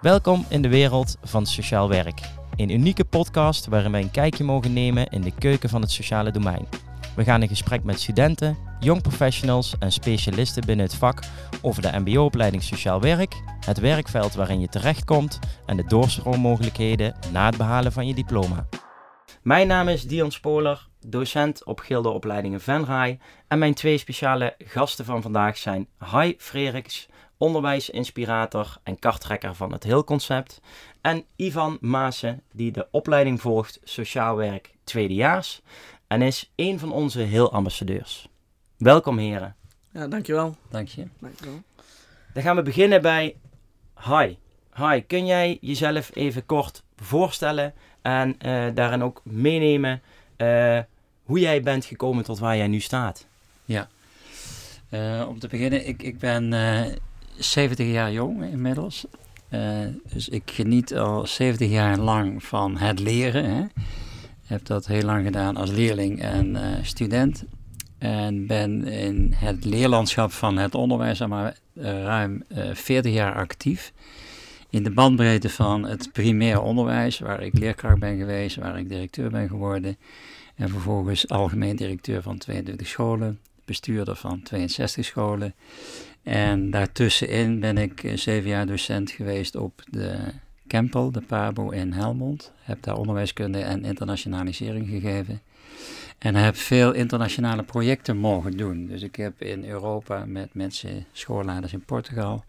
Welkom in de wereld van sociaal werk. Een unieke podcast waarin wij een kijkje mogen nemen in de keuken van het sociale domein. We gaan in gesprek met studenten, jong professionals en specialisten binnen het vak over de MBO-opleiding Sociaal Werk, het werkveld waarin je terechtkomt en de doorstroommogelijkheden na het behalen van je diploma. Mijn naam is Dion Spoler, docent op Gildeopleidingen Venray en mijn twee speciale gasten van vandaag zijn Hai Freriks, onderwijsinspirator en karttrekker van het Heel-concept en Ivan Maassen, die de opleiding volgt Sociaal Werk tweedejaars en is een van onze Heel-ambassadeurs. Welkom heren. Ja, dankjewel. Dank je. dankjewel. Dan gaan we beginnen bij Hai. Hai, kun jij jezelf even kort voorstellen en eh, daarin ook meenemen eh, hoe jij bent gekomen tot waar jij nu staat? Eh, om te beginnen, ik, ik ben eh 70 jaar jong inmiddels. Eh, dus ik geniet al 70 jaar lang van het leren. Hè. Heb dat heel lang gedaan als leerling en eh, student. En ben in het leerlandschap van het onderwijs al maar eh, ruim eh 40 jaar actief. In de bandbreedte van het primair onderwijs, waar ik leerkracht ben geweest, waar ik directeur ben geworden. En vervolgens algemeen directeur van 22 scholen, bestuurder van 62 scholen. En daartussenin ben ik eh, zeven jaar docent geweest op de Kempel, de PABO in Helmond. Heb daar onderwijskunde en internationalisering gegeven. En heb veel internationale projecten mogen doen. Dus ik heb in Europa met mensen, schoolleiders in Portugal,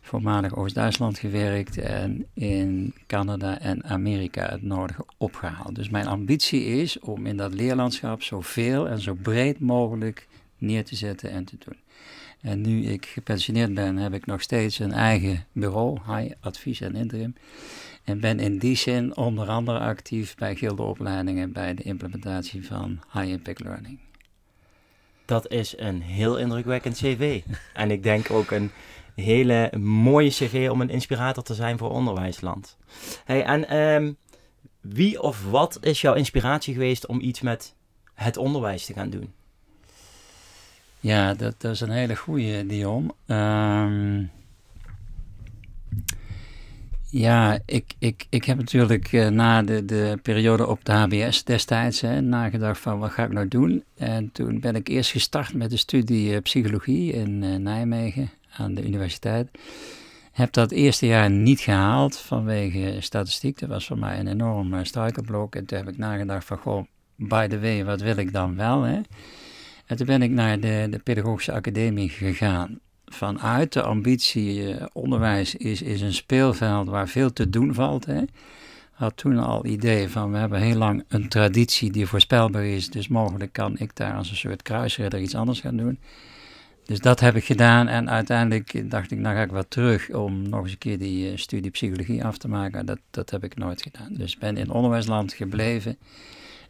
voormalig Oost-Duitsland gewerkt en in Canada en Amerika het nodige opgehaald. Dus mijn ambitie is om in dat leerlandschap zoveel en zo breed mogelijk neer te zetten en te doen. En nu ik gepensioneerd ben, heb ik nog steeds een eigen bureau, High Advies en Interim. En ben in die zin onder andere actief bij gildeopleidingen bij de implementatie van High Impact Learning. Dat is een heel indrukwekkend cv. en ik denk ook een hele mooie cv om een inspirator te zijn voor onderwijsland. Hey, en ehm, wie of wat is jouw inspiratie geweest om iets met het onderwijs te gaan doen? Ja, dat, dat is een hele goede, Dion. Ehm, ja, ik, ik, ik heb natuurlijk eh, na de, de periode op de HBS destijds hè, nagedacht van wat ga ik nou doen. En toen ben ik eerst gestart met de studie eh, psychologie in eh, Nijmegen aan de universiteit. Heb dat eerste jaar niet gehaald vanwege statistiek. Dat was voor mij een enorm struikelblok. En toen heb ik nagedacht van, goh, by the way, wat wil ik dan wel, hè? En toen ben ik naar de, de Pedagogische Academie gegaan. Vanuit de ambitie, eh, onderwijs is, is een speelveld waar veel te doen valt. Hè. Had toen al idee van, we hebben heel lang een traditie die voorspelbaar is. Dus mogelijk kan ik daar als een soort kruisridder iets anders gaan doen. Dus dat heb ik gedaan en uiteindelijk dacht ik, nou ga ik wat terug om nog eens een keer die uh, studie psychologie af te maken. Dat, dat heb ik nooit gedaan. Dus ben in onderwijsland gebleven.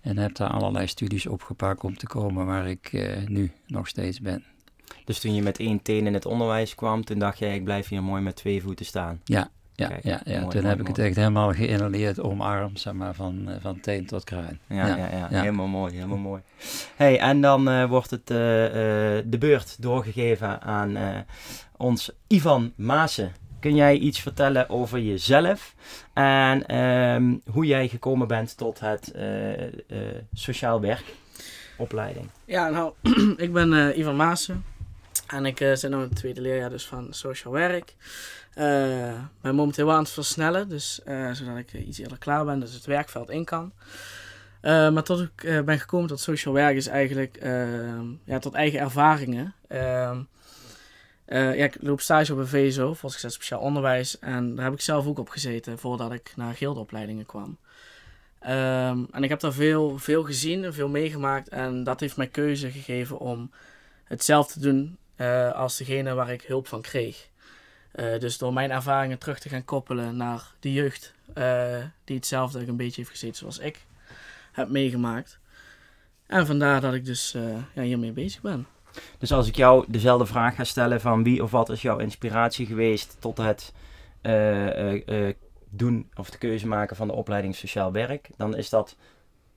En heb daar allerlei studies opgepakt om te komen waar ik uh, nu nog steeds ben. Dus toen je met één teen in het onderwijs kwam, toen dacht jij, ik blijf hier mooi met twee voeten staan. Ja, ja, Kijk, ja, ja. Mooi, toen mooi, heb mooi. ik het echt helemaal geïnhaleerd, omarmd, zeg maar, van, uh, van teen tot kruin. Ja, ja, ja, ja. helemaal mooi, helemaal mooi. Hey, en dan uh, wordt het de beurt doorgegeven aan ons Ivan Maassen. Kun jij iets vertellen over jezelf en um, hoe jij gekomen bent tot het uh, uh, sociaal werk opleiding? Ja, nou, ik ben uh, Ivan Maassen en ik zit nu in het tweede leerjaar dus van sociaal werk. Ik ben momenteel aan het versnellen, dus, zodat ik iets eerder klaar ben, dus het werkveld in kan. maar tot ik ben gekomen tot sociaal werk is eigenlijk ehm, ja, tot eigen ervaringen. Ehm, ja, ik loop stage op een VSO, volksgezet speciaal onderwijs. En daar heb ik zelf ook op gezeten voordat ik naar gildeopleidingen kwam. Um, en ik heb daar veel, veel gezien en veel meegemaakt. En dat heeft mij keuze gegeven om hetzelfde te doen uh, als degene waar ik hulp van kreeg. Uh, dus door mijn ervaringen terug te gaan koppelen naar de jeugd die hetzelfde een beetje heeft gezeten zoals ik heb meegemaakt. En vandaar dat ik dus ja, hiermee bezig ben. Dus als ik jou dezelfde vraag ga stellen van wie of wat is jouw inspiratie geweest tot het uh, uh, uh, doen of de keuze maken van de opleiding sociaal werk, dan is dat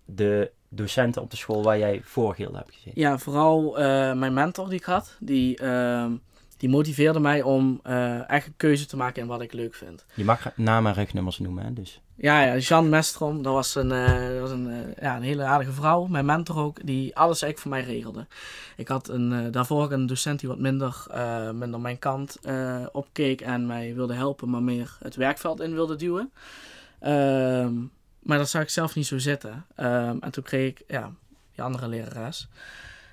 de docenten op de school waar jij voorgilde hebt gezeten. Ja, vooral mijn mentor die ik had, die, ehm, die motiveerde mij om echt een keuze te maken in wat ik leuk vind. Je mag naam en rugnummers noemen, hè? Dus. Ja, ja, Jean Mestrom, dat was een, dat was een, uh, ja, een hele aardige vrouw, mijn mentor ook, die alles eigenlijk voor mij regelde. Ik had een, daarvoor ook een docent die wat minder, minder mijn kant opkeek en mij wilde helpen, maar meer het werkveld in wilde duwen. Ehm, maar dat zag ik zelf niet zo zitten. Ehm, en toen kreeg ik ja, die andere lerares.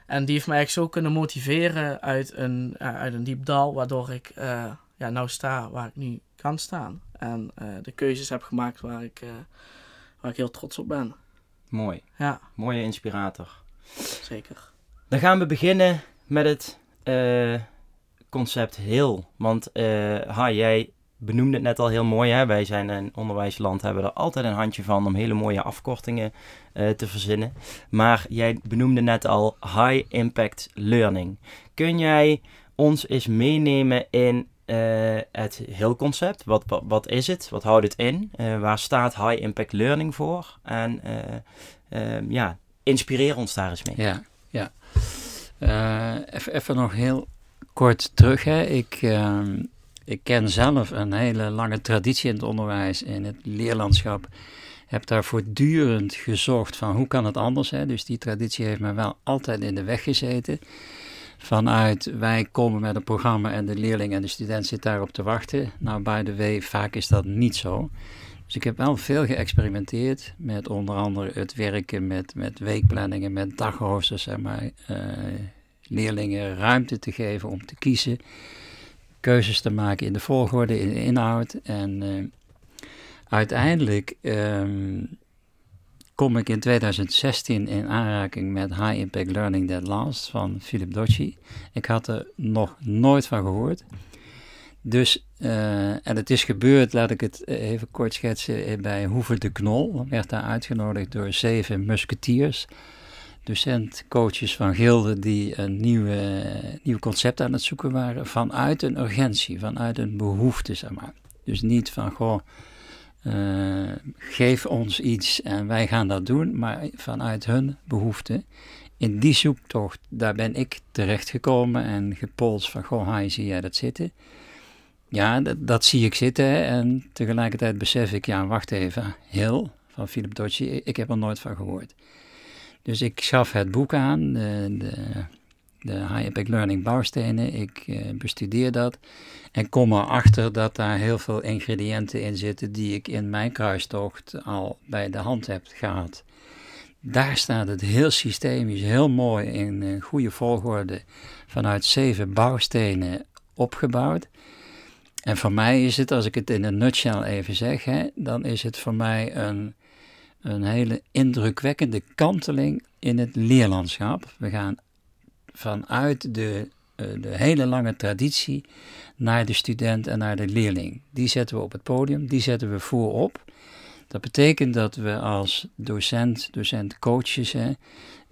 En die heeft mij eigenlijk zo kunnen motiveren uit een, uit een diep dal, waardoor ik ja, nou sta waar ik nu kan staan. En uh, de keuzes heb gemaakt waar ik, waar ik heel trots op ben. Mooi. Ja. Mooie inspirator. Zeker. Dan gaan we beginnen met het concept heel. Want ha, jij benoemde het net al heel mooi. Hè? Wij zijn een onderwijsland, hebben er altijd een handje van om hele mooie afkortingen uh, te verzinnen. Maar jij benoemde net al high impact learning. Kun jij ons eens meenemen in het heel concept? Wat, wat, is het? Wat houdt het in? Uh, waar staat high impact learning voor? En ehm, ja, inspireer ons daar eens mee. Ja, ja. even, even nog heel kort terug. Hè. Ik ehm, ik ken zelf een hele lange traditie in het onderwijs, in het leerlandschap. Heb daar voortdurend gezocht van hoe kan het anders. Hè? Dus die traditie heeft me wel altijd in de weg gezeten. Vanuit wij komen met een programma en de leerling en de student zit daarop te wachten. Nou, by the way, vaak is dat niet zo. Dus ik heb wel veel geëxperimenteerd met onder andere het werken met, met weekplanningen, met dagroosters, zeg maar, uh, leerlingen ruimte te geven om te kiezen keuzes te maken in de volgorde, in de inhoud. En uh, uiteindelijk um, kom ik in 2016 in aanraking met High Impact Learning That Last van Philip Docci. Ik had er nog nooit van gehoord. Dus, uh, en het is gebeurd, laat ik het even kort schetsen, bij Hoeve de Knol. werd daar uitgenodigd door zeven musketiers docent, coaches van Gilde die een nieuwe, nieuw concept aan het zoeken waren vanuit een urgentie, vanuit een behoefte, zeg maar. Dus niet van, goh, uh, geef ons iets en wij gaan dat doen, maar vanuit hun behoefte. In die zoektocht, daar ben ik terechtgekomen en gepolst van, goh, hi, zie jij dat zitten? Ja, dat, zie ik zitten en tegelijkertijd besef ik, ja, wacht even, heel van Philip Docci, ik heb er nooit van gehoord. Dus ik schaf het boek aan, de, de, de High Impact Learning bouwstenen. Ik uh, bestudeer dat en kom erachter dat daar heel veel ingrediënten in zitten die ik in mijn kruistocht al bij de hand heb gehad. Daar staat het heel systemisch, heel mooi in een goede volgorde vanuit zeven bouwstenen opgebouwd. En voor mij is het, als ik het in een nutshell even zeg, hè, dan is het voor mij een een hele indrukwekkende kanteling in het leerlandschap. We gaan vanuit de, uh, de hele lange traditie naar de student en naar de leerling. Die zetten we op het podium, die zetten we voorop. Dat betekent dat we als docent, docent-coaches,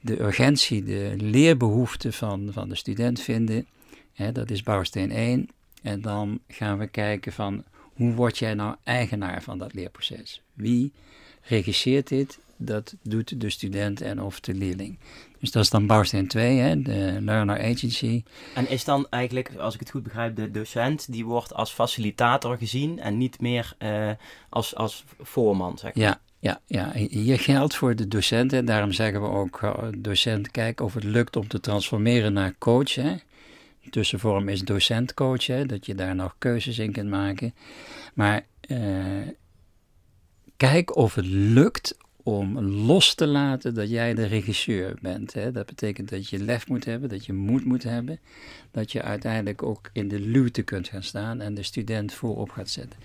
de urgentie, de leerbehoefte van, van de student vinden. Hè, dat is bouwsteen 1. En dan gaan we kijken van hoe word jij nou eigenaar van dat leerproces? Wie regisseert dit, dat doet de student en of de leerling. Dus dat is dan bouwsteen 2, hè, de Learner Agency. En is dan eigenlijk, als ik het goed begrijp, de docent die wordt als facilitator gezien en niet meer uh, als, als voorman, zeg maar. Ja, ja, ja, hier geldt voor de docent, en daarom zeggen we ook, uh, docent, kijk of het lukt om te transformeren naar coach. Hè. Tussenvorm is docent-coach, hè, dat je daar nog keuzes in kunt maken. Maar uh, kijk of het lukt om los te laten dat jij de regisseur bent. Hè. Dat betekent dat je lef moet hebben, dat je moed moet hebben, dat je uiteindelijk ook in de luwte kunt gaan staan en de student voorop gaat zetten.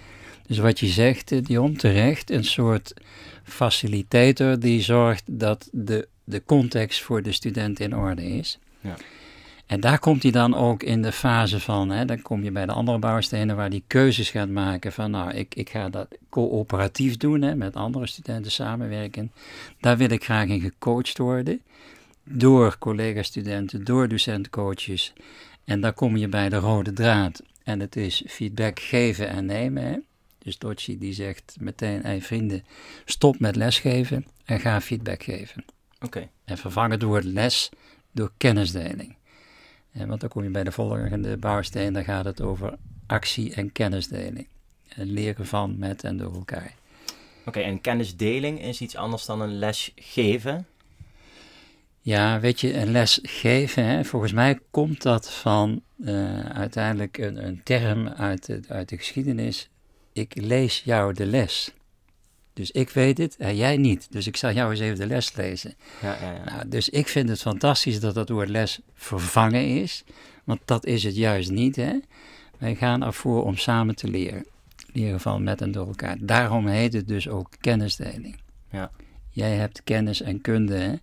Dus wat je zegt, eh, Dion, terecht, een soort facilitator die zorgt dat de, de context voor de student in orde is. Ja. En daar komt hij dan ook in de fase van, hè, dan kom je bij de andere bouwstenen waar hij keuzes gaat maken van, nou, ik, ik ga dat coöperatief doen, hè, met andere studenten samenwerken. Daar wil ik graag in gecoacht worden, door collega-studenten, door docent-coaches. En daar kom je bij de rode draad. En het is feedback geven en nemen. Hè. Dus Dotchi die zegt meteen, hey vrienden, stop met lesgeven en ga feedback geven. Oké. En vervang het woord les door kennisdeling. En want dan kom je bij de volgende bouwsteen, dan gaat het over actie en kennisdeling. En leren van, met en door elkaar. Oké, en kennisdeling is iets anders dan een les geven. Ja, weet je, een les geven, hè, volgens mij komt dat van uh, uiteindelijk een, een term uit de, uit de geschiedenis. Ik lees jou de les. Dus ik weet het en jij niet. Dus ik zal jou eens even de les lezen. Ja, ja, ja. Nou, dus ik vind het fantastisch dat dat woord les vervangen is. Want dat is het juist niet. Hè? Wij gaan ervoor om samen te leren. Leren van met en door elkaar. Daarom heet het dus ook kennisdeling. Ja. Jij hebt kennis en kunde. Hè?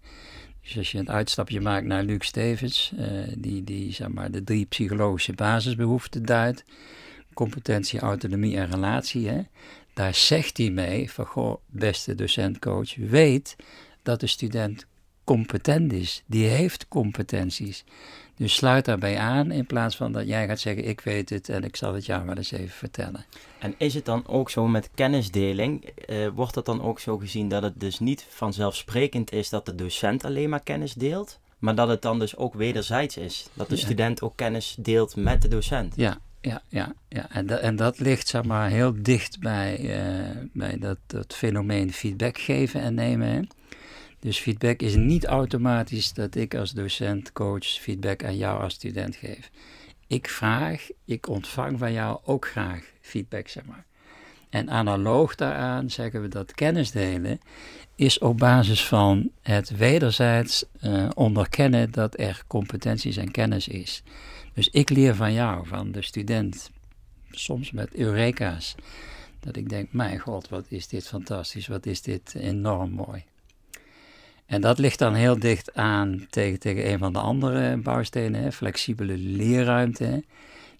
Dus als je een uitstapje maakt naar Luc Stevens, uh, die, die zeg maar, de drie psychologische basisbehoeften duidt: competentie, autonomie en relatie. Hè? Daar zegt hij mee: van goh, beste docent-coach, weet dat de student competent is. Die heeft competenties. Dus sluit daarbij aan in plaats van dat jij gaat zeggen: Ik weet het en ik zal het jou wel eens even vertellen. En is het dan ook zo met kennisdeling? Uh, wordt het dan ook zo gezien dat het dus niet vanzelfsprekend is dat de docent alleen maar kennis deelt, maar dat het dan dus ook wederzijds is? Dat de Ja. student ook kennis deelt met de docent? Ja, ja, ja. ja. En, da- en dat ligt zeg maar heel dicht bij, eh, bij dat, dat fenomeen feedback geven en nemen. Dus feedback is niet automatisch dat ik als docent, coach feedback aan jou als student geef. Ik vraag, ik ontvang van jou ook graag feedback, zeg maar. En analoog daaraan zeggen we dat kennis delen is op basis van het wederzijds eh, onderkennen dat er competenties en kennis is. Dus ik leer van jou, van de student, soms met eureka's. Dat ik denk, mijn god, wat is dit fantastisch, wat is dit enorm mooi. En dat ligt dan heel dicht aan tegen, tegen een van de andere bouwstenen, flexibele leerruimte.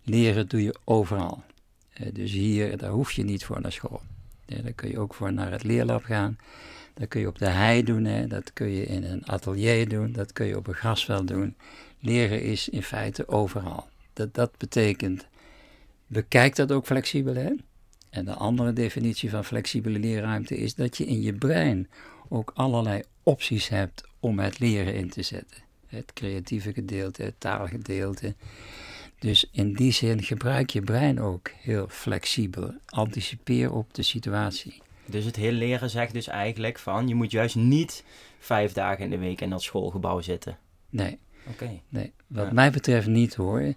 Leren doe je overal. Eh, dus hier, daar hoef je niet voor naar school. Daar kun je ook voor naar het leerlab gaan. Dat kun je op de hei doen, dat kun je in een atelier doen, dat kun je op een grasveld doen. Leren is in feite overal. Dat, dat betekent, bekijk dat ook flexibel. Hè? En de andere definitie van flexibele leerruimte is dat je in je brein ook allerlei opties hebt om het leren in te zetten. Het creatieve gedeelte, het taalgedeelte. Dus in die zin gebruik je brein ook heel flexibel. Anticipeer op de situatie. Dus het heel leren zegt dus eigenlijk van je moet juist niet vijf dagen in de week in dat schoolgebouw zitten. Nee, Nee. wat Ja. mij betreft niet hoor.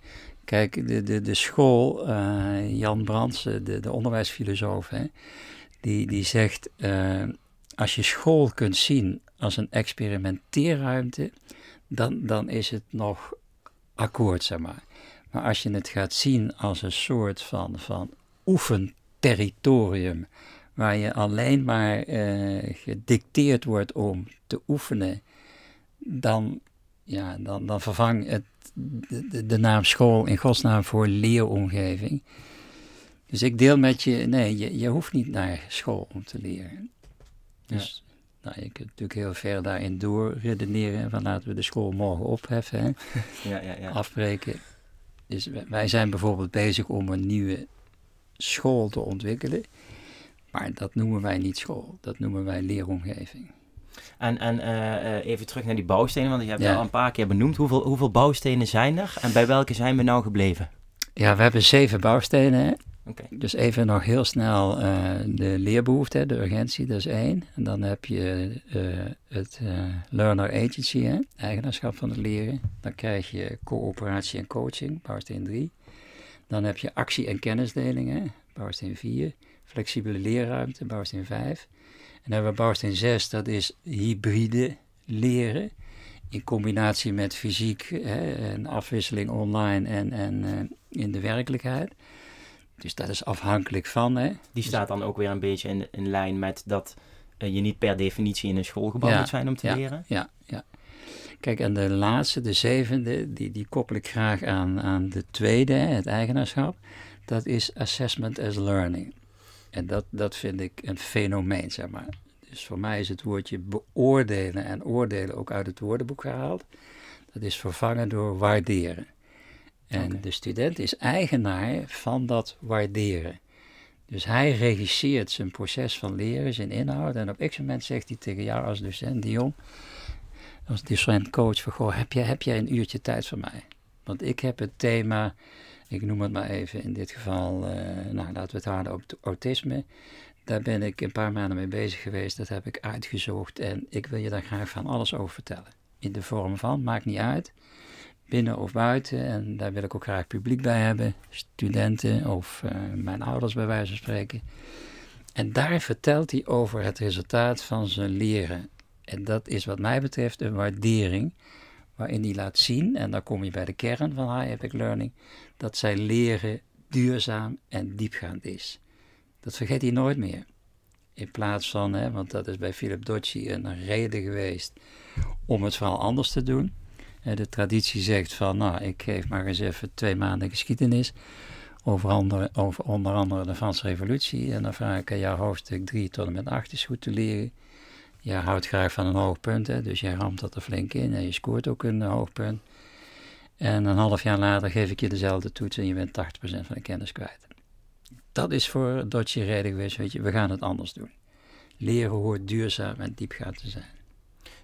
Kijk, de, de, de school, eh, Jan Brands, eh, de, de onderwijsfilosoof, hè, die, die zegt: eh, als je school kunt zien als een experimenteerruimte, dan, dan is het nog akkoord, zeg maar. Maar als je het gaat zien als een soort van, van oefenterritorium, waar je alleen maar eh, gedicteerd wordt om te oefenen, dan, ja, dan, dan vervang het de, naam school in godsnaam voor leeromgeving. Dus ik deel met je, nee, je, je hoeft niet naar school om te leren. Dus nou, je kunt natuurlijk heel ver daarin doorredeneren van laten we de school morgen opheffen, hè, Ja, ja, ja. afbreken. Dus wij zijn bijvoorbeeld bezig om een nieuwe school te ontwikkelen. Maar dat noemen wij niet school, dat noemen wij leeromgeving. En, en eh, eh, even terug naar die bouwstenen, want je hebt Ja. het al een paar keer benoemd. Hoeveel, hoeveel bouwstenen zijn er en bij welke zijn we nou gebleven? Ja, we hebben zeven bouwstenen. Dus even nog heel snel eh, de leerbehoefte, de urgentie, dat is één. En dan heb je het learner agency, hè, eigenaarschap van het leren. Dan krijg je coöperatie en coaching, bouwsteen 3. Dan heb je actie en kennisdeling, hè, bouwsteen 4. Flexibele leerruimte, bouwsteen 5. En dan hebben we bouwsteen 6, dat is hybride leren. In combinatie met fysiek hè, en afwisseling online en, en eh, in de werkelijkheid. Dus dat is afhankelijk van. Hè? Die staat dan ook weer een beetje in, in lijn met dat eh, je niet per definitie in een schoolgebouw Ja, moet zijn om te ja. leren. Ja, ja. Kijk, en de laatste, de zevende, die, die koppel ik graag aan, aan de tweede, hè, het eigenaarschap. Dat is assessment as learning. En dat, dat vind ik een fenomeen, zeg maar. Dus voor mij is het woordje beoordelen en oordelen ook uit het woordenboek gehaald. Dat is vervangen door waarderen. En de student is eigenaar van dat waarderen. Dus hij regisseert zijn proces van leren, zijn inhoud. En op x moment zegt hij tegen jou als docent, Dion, als docent coach, van, goh, heb jij, heb jij een uurtje tijd voor mij? Want ik heb het thema, ik noem het maar even in dit geval, uh, nou laten we het houden op autisme. Daar ben ik een paar maanden mee bezig geweest. Dat heb ik uitgezocht en ik wil je daar graag van alles over vertellen. In de vorm van, maakt niet uit, binnen of buiten. En daar wil ik ook graag publiek bij hebben. Studenten of uh, mijn ouders bij wijze van spreken. En daar vertelt hij over het resultaat van zijn leren. En dat is wat mij betreft een waardering waarin hij laat zien, en dan kom je bij de kern van High Epic Learning, dat zijn leren duurzaam en diepgaand is. Dat vergeet hij nooit meer. In plaats van, hè, want dat is bij Philip Docci een reden geweest om het vooral anders te doen. De traditie zegt van, nou, ik geef maar eens even twee maanden geschiedenis over, andere, onder andere de Franse revolutie. En dan vraag ik aan jou hoofdstuk 3 tot en met 8 is goed te leren. Je houdt graag van een hoog punt, hè, dus jij ramt dat er flink in en je scoort ook een hoog punt. En een half jaar later geef ik je dezelfde toets en je bent 80% van de kennis kwijt. Dat is voor Dodge reden geweest, weet je, we gaan het anders doen. Leren hoort duurzaam en diepgaand te zijn.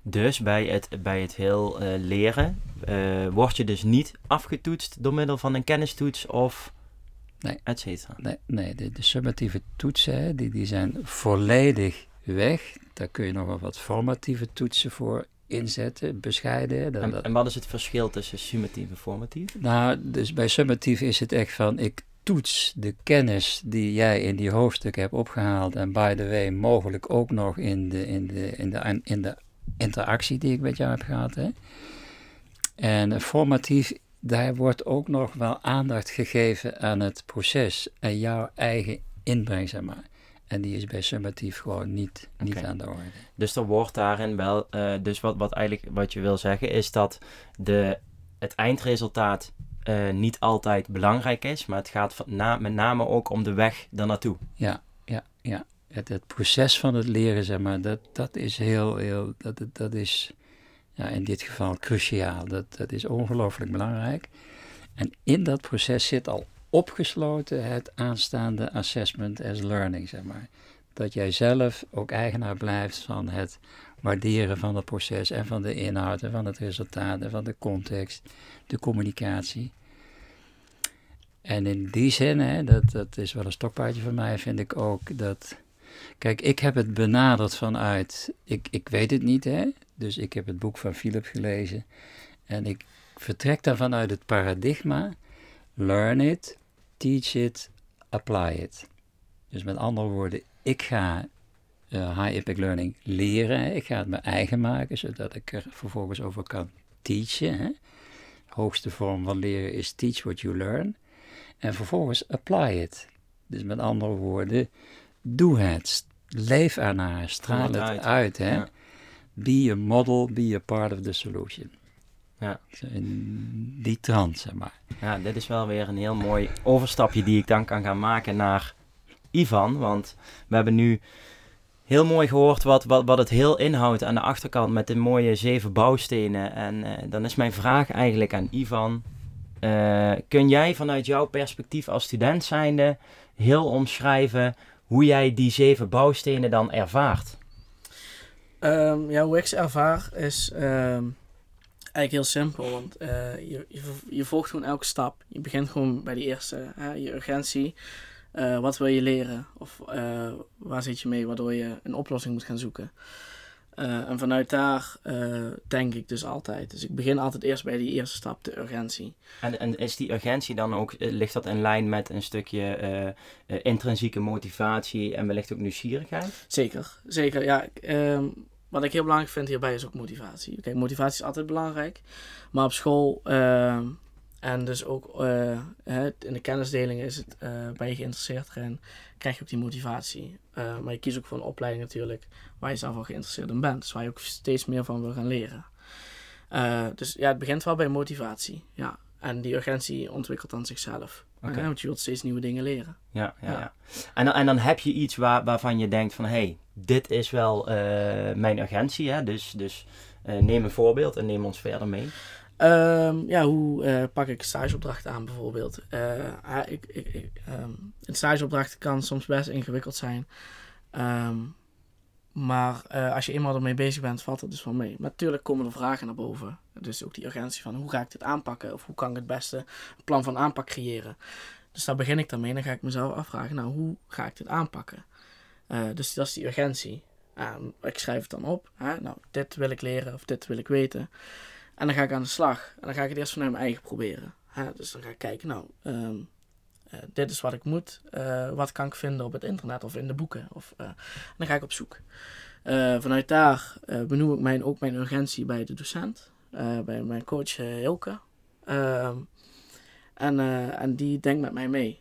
Dus bij het, bij het heel uh, leren uh, word je dus niet afgetoetst door middel van een kennistoets of nee. et cetera? Nee, nee de, de summatieve toetsen die, die zijn volledig weg. Daar kun je nog wel wat formatieve toetsen voor inzetten, bescheiden. Dat, en, en, wat is het verschil tussen summatief en formatief? Nou, dus bij summatief is het echt van, ik toets de kennis die jij in die hoofdstukken hebt opgehaald en by the way mogelijk ook nog in de, in de, in de, in de interactie die ik met jou heb gehad. Hè? En formatief, daar wordt ook nog wel aandacht gegeven aan het proces en jouw eigen inbreng, zeg maar. En die is bij summatief gewoon niet, niet aan de orde. Dus er wordt daarin wel, uh, dus wat, wat eigenlijk wat je wil zeggen is dat de, het eindresultaat uh, niet altijd belangrijk is, maar het gaat na, met name ook om de weg daarnaartoe. Ja, ja, ja. Het, het proces van het leren, zeg maar, dat, dat is heel, heel, dat, dat is ja, in dit geval cruciaal. Dat, dat is ongelooflijk belangrijk. En in dat proces zit al opgesloten het aanstaande assessment as learning, zeg maar. Dat jij zelf ook eigenaar blijft van het waarderen van het proces en van de inhoud en van het resultaat en van de context, de communicatie. En in die zin, hè, dat, dat is wel een stokpaardje van mij, vind ik ook dat. Kijk, ik heb het benaderd vanuit. Ik, ik weet het niet, hè? Dus ik heb het boek van Philip gelezen. En ik vertrek daarvan uit het paradigma. Learn it, teach it, apply it. Dus met andere woorden, ik ga uh, high impact learning leren. Ik ga het mijn eigen maken, zodat ik er vervolgens over kan teachen. Hè? De hoogste vorm van leren is teach what you learn. En vervolgens apply it. Dus met andere woorden, doe het. Leef ernaar, straal het, uit. uit hè? Be a model, be a part of the solution. Ja. In die trant, zeg maar. Ja, dit is wel weer een heel mooi overstapje die ik dan kan gaan maken naar Ivan. Want we hebben nu heel mooi gehoord wat, wat, wat het heel inhoudt aan de achterkant met de mooie zeven bouwstenen. En uh, dan is mijn vraag eigenlijk aan Ivan. Uh, kun jij vanuit jouw perspectief als student zijnde heel omschrijven hoe jij die zeven bouwstenen dan ervaart? Um, ja, hoe ik ze ervaar is um, eigenlijk heel simpel. Want uh, je, je, je, volgt gewoon elke stap. Je begint gewoon bij die eerste, hè, je urgentie. Uh, wat wil je leren? Of uh, waar zit je mee waardoor je een oplossing moet gaan zoeken? En vanuit daar denk ik dus altijd. Dus ik begin altijd eerst bij die eerste stap, de urgentie. En, en is die urgentie dan ook, ligt dat in lijn met een stukje intrinsieke motivatie en wellicht ook nieuwsgierigheid? Zeker, zeker. Ja, um, wat ik heel belangrijk vind hierbij is ook motivatie. Kijk, motivatie is altijd belangrijk. Maar op school uh, en dus ook uh, in de kennisdeling is het, uh, ben je geïnteresseerd erin, krijg je ook die motivatie. Uh, maar je kiest ook voor een opleiding natuurlijk waar je zelf al geïnteresseerd in bent. Dus waar je ook steeds meer van wil gaan leren. dus ja, het begint wel bij motivatie. Ja. En die urgentie ontwikkelt dan zichzelf. Okay. want je wilt steeds nieuwe dingen leren. Ja, ja, ja. En, dan, en dan heb je iets waar, waarvan je denkt van... hé, hey, dit is wel mijn urgentie. Hè? Dus, dus neem een voorbeeld en neem ons verder mee. Um, ja, hoe uh, pak ik stageopdrachten aan bijvoorbeeld? Uh, ik, ik, um, een stageopdracht kan soms best ingewikkeld zijn. Um, maar eh, als je eenmaal ermee bezig bent, valt het dus wel mee. Natuurlijk komen er vragen naar boven. Dus ook die urgentie van hoe ga ik dit aanpakken? Of hoe kan ik het beste een plan van aanpak creëren? Dus daar begin ik dan mee. Dan ga ik mezelf afvragen, nou, hoe ga ik dit aanpakken? Uh, dus dat is die urgentie. Uh, ik schrijf het dan op. Hè? Nou, dit wil ik leren of dit wil ik weten. En dan ga ik aan de slag. En dan ga ik het eerst vanuit mijn eigen proberen. Hè? Dus dan ga ik kijken, nou, um, uh, dit is wat ik moet. Uh, wat kan ik vinden op het internet of in de boeken? Of, uh, dan ga ik op zoek. vanuit daar benoem ik mijn, ook mijn urgentie bij de docent. bij mijn coach Hilke. Ehm, en, en die denkt met mij mee.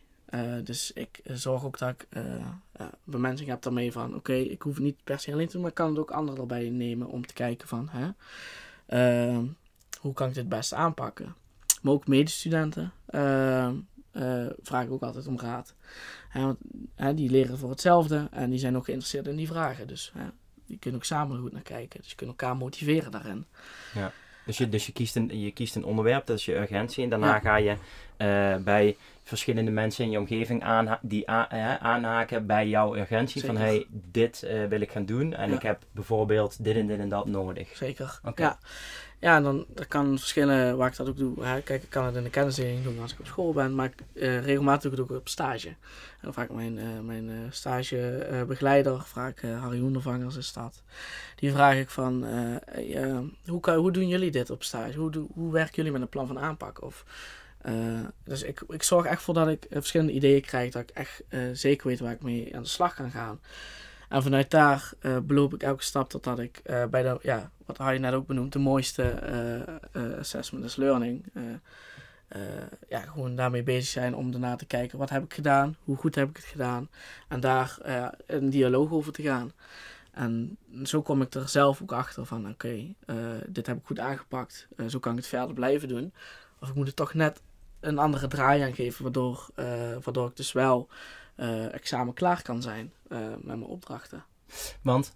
dus ik zorg ook dat ik bemensing heb daarmee van... Oké, ik hoef niet per se alleen te doen, maar ik kan het ook anderen erbij nemen om te kijken van... Hè, ehm, hoe kan ik dit best aanpakken? Maar ook medestudenten uh, vraag ik ook altijd om raad. want, die leren voor hetzelfde en die zijn ook geïnteresseerd in die vragen. Dus die kunnen ook samen goed naar kijken. Dus je kunt elkaar motiveren daarin. Ja. Dus, je, dus je, kiest een, je kiest een onderwerp, dat is je urgentie. En daarna ga je uh, bij verschillende mensen in je omgeving aanha die aanhaken bij jouw urgentie. Van hey, dit uh, wil ik gaan doen en ik heb bijvoorbeeld dit en dit en dat nodig. Zeker. Okay. Ja. Ja, dan dat kan verschillen waar ik dat ook doe. Kijk, ik kan het in de kennisdeling doen als ik op school ben, maar ik, uh, regelmatig doe ik ook op stage. En ik mijn, uh, mijn uh, stagebegeleider, vraag ik Harry Hoendervangers is dat. Die vraag ik van, hoe, kan, hoe doen jullie dit op stage? Hoe, hoe werken jullie met een plan van aanpak? Of, dus ik, ik zorg echt voor dat ik verschillende ideeën krijg, dat ik echt zeker weet waar ik mee aan de slag kan gaan. En vanuit daar uh, beloop ik elke stap totdat ik uh, bij de, ja, wat je net ook benoemd, de mooiste uh, assessment is learning. ja, gewoon daarmee bezig zijn om daarna te kijken, wat heb ik gedaan, hoe goed heb ik het gedaan. En daar een dialoog over te gaan. En zo kom ik er zelf ook achter van, oké, dit heb ik goed aangepakt, zo kan ik het verder blijven doen. Of ik moet er toch net een andere draai aan geven, waardoor, waardoor ik dus wel uh, examen klaar kan zijn uh, met mijn opdrachten. Want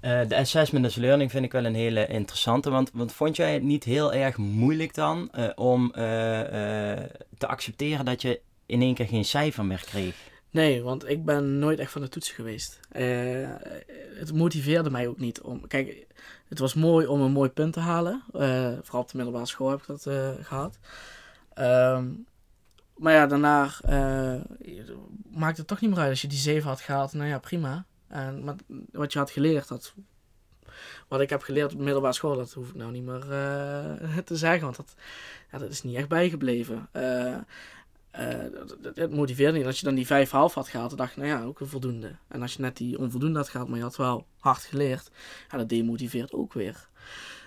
uh, de assessment as learning vind ik wel een hele interessante. Want, want vond jij het niet heel erg moeilijk dan om te accepteren dat je in één keer geen cijfer meer kreeg? Nee, want ik ben nooit echt van de toetsen geweest. het motiveerde mij ook niet om. Kijk, het was mooi om een mooi punt te halen. vooral op de middelbare school heb ik dat gehad. Um, maar ja, daarna uh, maakt het toch niet meer uit. Als je die 7 had gehaald, nou ja, prima. En maar wat je had geleerd, wat ik heb geleerd op de middelbare school, dat hoef ik nou niet meer uh, te zeggen. Want dat, dat is niet echt bijgebleven. Uh, het motiveerde niet. Als je dan die 5,5 had gehaald, dan dacht je, nou ja, ook een voldoende. En als je net die onvoldoende had gehaald, maar je had wel hard geleerd, ja, dat demotiveert ook weer.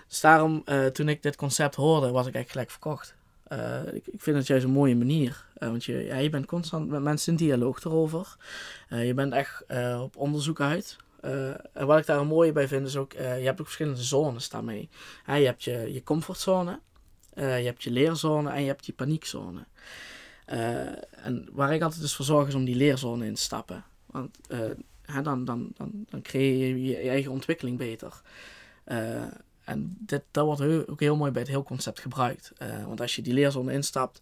Dus daarom, toen ik dit concept hoorde, was ik eigenlijk gelijk verkocht. Uh, ik, ik, vind het juist een mooie manier. Uh, want je, ja, je bent constant met mensen in dialoog erover. Uh, je bent echt op onderzoek uit. en wat ik daar een mooie bij vind is ook, je hebt ook verschillende zones daarmee. je hebt je, je comfortzone, je hebt je leerzone en je hebt je paniekzone. en waar ik altijd dus voor zorg is om die leerzone in te stappen. Want dan, dan, dan, dan creëer je je eigen ontwikkeling beter. En dat wordt ook heel mooi bij het heel concept gebruikt. Uh, want als je die leerzone instapt,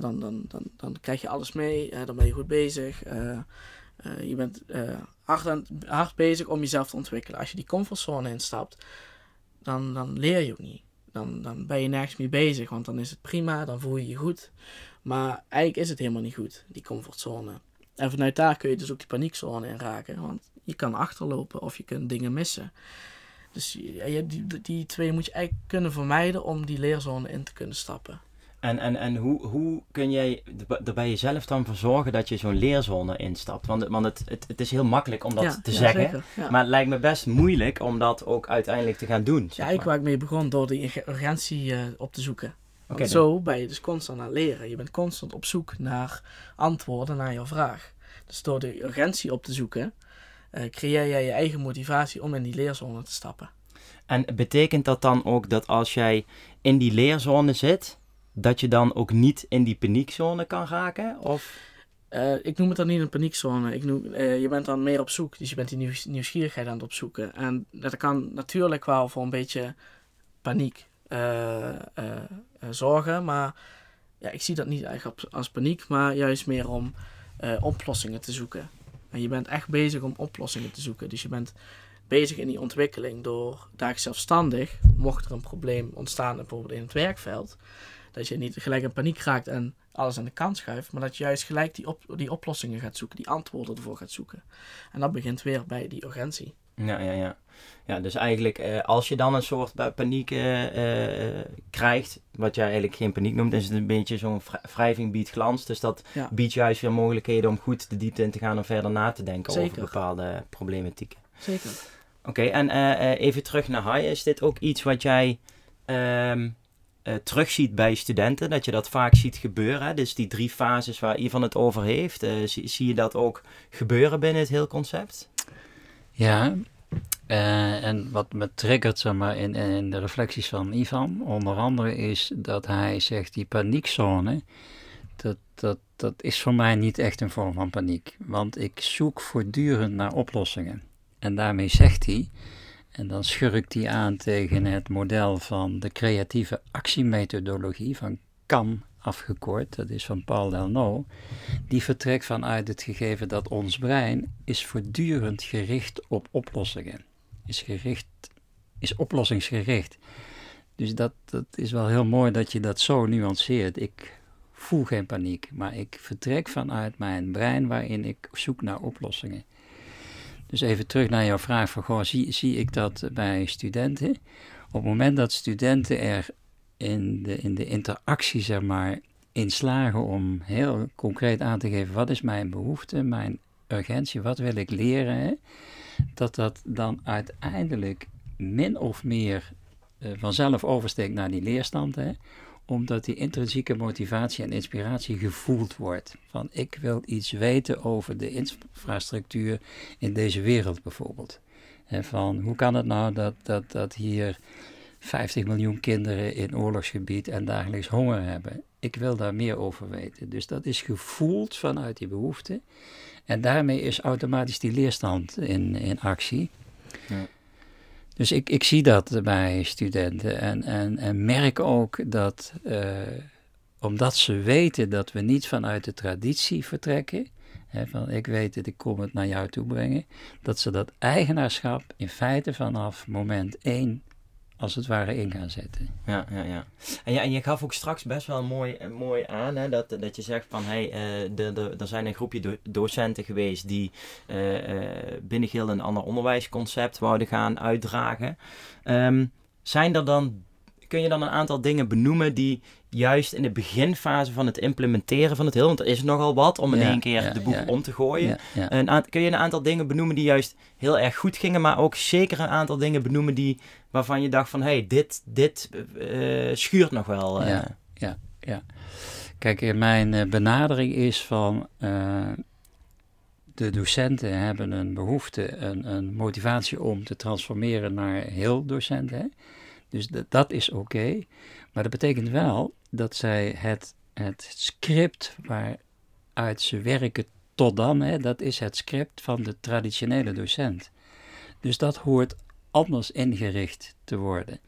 dan, dan, dan, dan krijg je alles mee. Dan ben je goed bezig. Uh, je bent hard, hard bezig om jezelf te ontwikkelen. Als je die comfortzone instapt, dan, dan leer je ook niet. Dan, dan ben je nergens mee bezig, want dan is het prima, dan voel je je goed. Maar eigenlijk is het helemaal niet goed, die comfortzone. En vanuit daar kun je dus ook die paniekzone in raken. Want je kan achterlopen of je kunt dingen missen. Dus ja, die, die twee moet je eigenlijk kunnen vermijden om die leerzone in te kunnen stappen. En, en, en hoe, hoe kun jij er bij jezelf dan voor zorgen dat je zo'n leerzone instapt? Want, want het, het, het is heel makkelijk om dat te zeggen. maar het lijkt me best moeilijk om dat ook uiteindelijk te gaan doen. Ja, ik waar ik mee begon door die urgentie uh, op te zoeken. Okay, zo ben je dus constant aan het leren. Je bent constant op zoek naar antwoorden naar jouw vraag. Dus door de urgentie op te zoeken, uh, creëer jij je eigen motivatie om in die leerzone te stappen. En betekent dat dan ook dat als jij in die leerzone zit, dat je dan ook niet in die paniekzone kan raken? Of? Uh, ik noem het dan niet een paniekzone. Ik noem, uh, je bent dan meer op zoek. Dus je bent die nieuws, nieuwsgierigheid aan het opzoeken. En dat kan natuurlijk wel voor een beetje paniek uh, zorgen. Maar ja, ik zie dat niet eigenlijk als paniek, maar juist meer om oplossingen te zoeken. En je bent echt bezig om oplossingen te zoeken. Dus je bent bezig in die ontwikkeling door daar zelfstandig, mocht er een probleem ontstaan bijvoorbeeld in het werkveld, dat je niet gelijk in paniek raakt en alles aan de kant schuift, maar dat je juist gelijk die, die oplossingen gaat zoeken, die antwoorden ervoor gaat zoeken. En dat begint weer bij die urgentie. Ja, ja, ja. Ja, dus eigenlijk eh, als je dan een soort paniek eh, eh, krijgt, wat jij eigenlijk geen paniek noemt, is het een beetje zo'n wrijving biedt glans. Dus dat biedt juist weer mogelijkheden om goed de diepte in te gaan en verder na te denken over bepaalde problematieken. Zeker. Oké, en even terug naar Hai. Is dit ook iets wat jij um, terugziet bij studenten? Dat je dat vaak ziet gebeuren? Dus die drie fases waar Ivan het over heeft. zie, zie je dat ook gebeuren binnen het heel concept? Ja, uh, en wat me triggert zeg maar, in, in de reflecties van Ivan, onder andere, is dat hij zegt: die paniekzone, dat, dat, dat is voor mij niet echt een vorm van paniek. Want ik zoek voortdurend naar oplossingen. En daarmee zegt hij, en dan schurkt hij aan tegen het model van de creatieve actiemethodologie van KAM afgekort, dat is van Paul Delno, die vertrekt vanuit het gegeven dat ons brein is voortdurend gericht op oplossingen is gericht, is oplossingsgericht. Dus dat, dat is wel heel mooi dat je dat zo nuanceert. Ik voel geen paniek, maar ik vertrek vanuit mijn brein waarin ik zoek naar oplossingen. Dus even terug naar jouw vraag van, goh, zie, zie ik dat bij studenten? Op het moment dat studenten er in de, in de interactie, zeg maar, in slagen om heel concreet aan te geven, wat is mijn behoefte, mijn urgentie, wat wil ik leren, dat dat dan uiteindelijk min of meer uh, vanzelf oversteekt naar die leerstand. Hè? Omdat die intrinsieke motivatie en inspiratie gevoeld wordt. Van ik wil iets weten over de infrastructuur in deze wereld bijvoorbeeld. En van hoe kan het nou dat, dat, dat hier 50 miljoen kinderen in oorlogsgebied en dagelijks honger hebben? Ik wil daar meer over weten. Dus dat is gevoeld vanuit die behoefte. En daarmee is automatisch die leerstand in, in actie. Ja. Dus ik, ik zie dat bij studenten en, en, en merk ook dat, uh, omdat ze weten dat we niet vanuit de traditie vertrekken, hè, van ik weet het, ik kom het naar jou toe brengen, dat ze dat eigenaarschap in feite vanaf moment één als het ware in gaan zetten. Ja, ja, ja. En, ja, en je gaf ook straks best wel mooi, mooi aan hè, dat, dat je zegt van hey, de, er zijn een groepje docenten geweest die uh, binnen een ander onderwijsconcept wouden gaan uitdragen. Um, zijn er dan kun je dan een aantal dingen benoemen die juist in de beginfase van het implementeren van het heel, want er is nogal wat om in één keer de boek om te gooien. Een kun je een aantal dingen benoemen die juist heel erg goed gingen, maar ook zeker een aantal dingen benoemen die, waarvan je dacht van, hé, hey, dit, dit uh, schuurt nog wel. Uh. Ja, ja, ja. Kijk, mijn benadering is van, de docenten hebben een behoefte, een, een motivatie om te transformeren naar heel docenten. Dus dat is oké. Maar dat betekent wel dat zij het, het script waaruit ze werken tot dan, hè, dat is het script van de traditionele docent. Dus dat hoort anders ingericht te worden.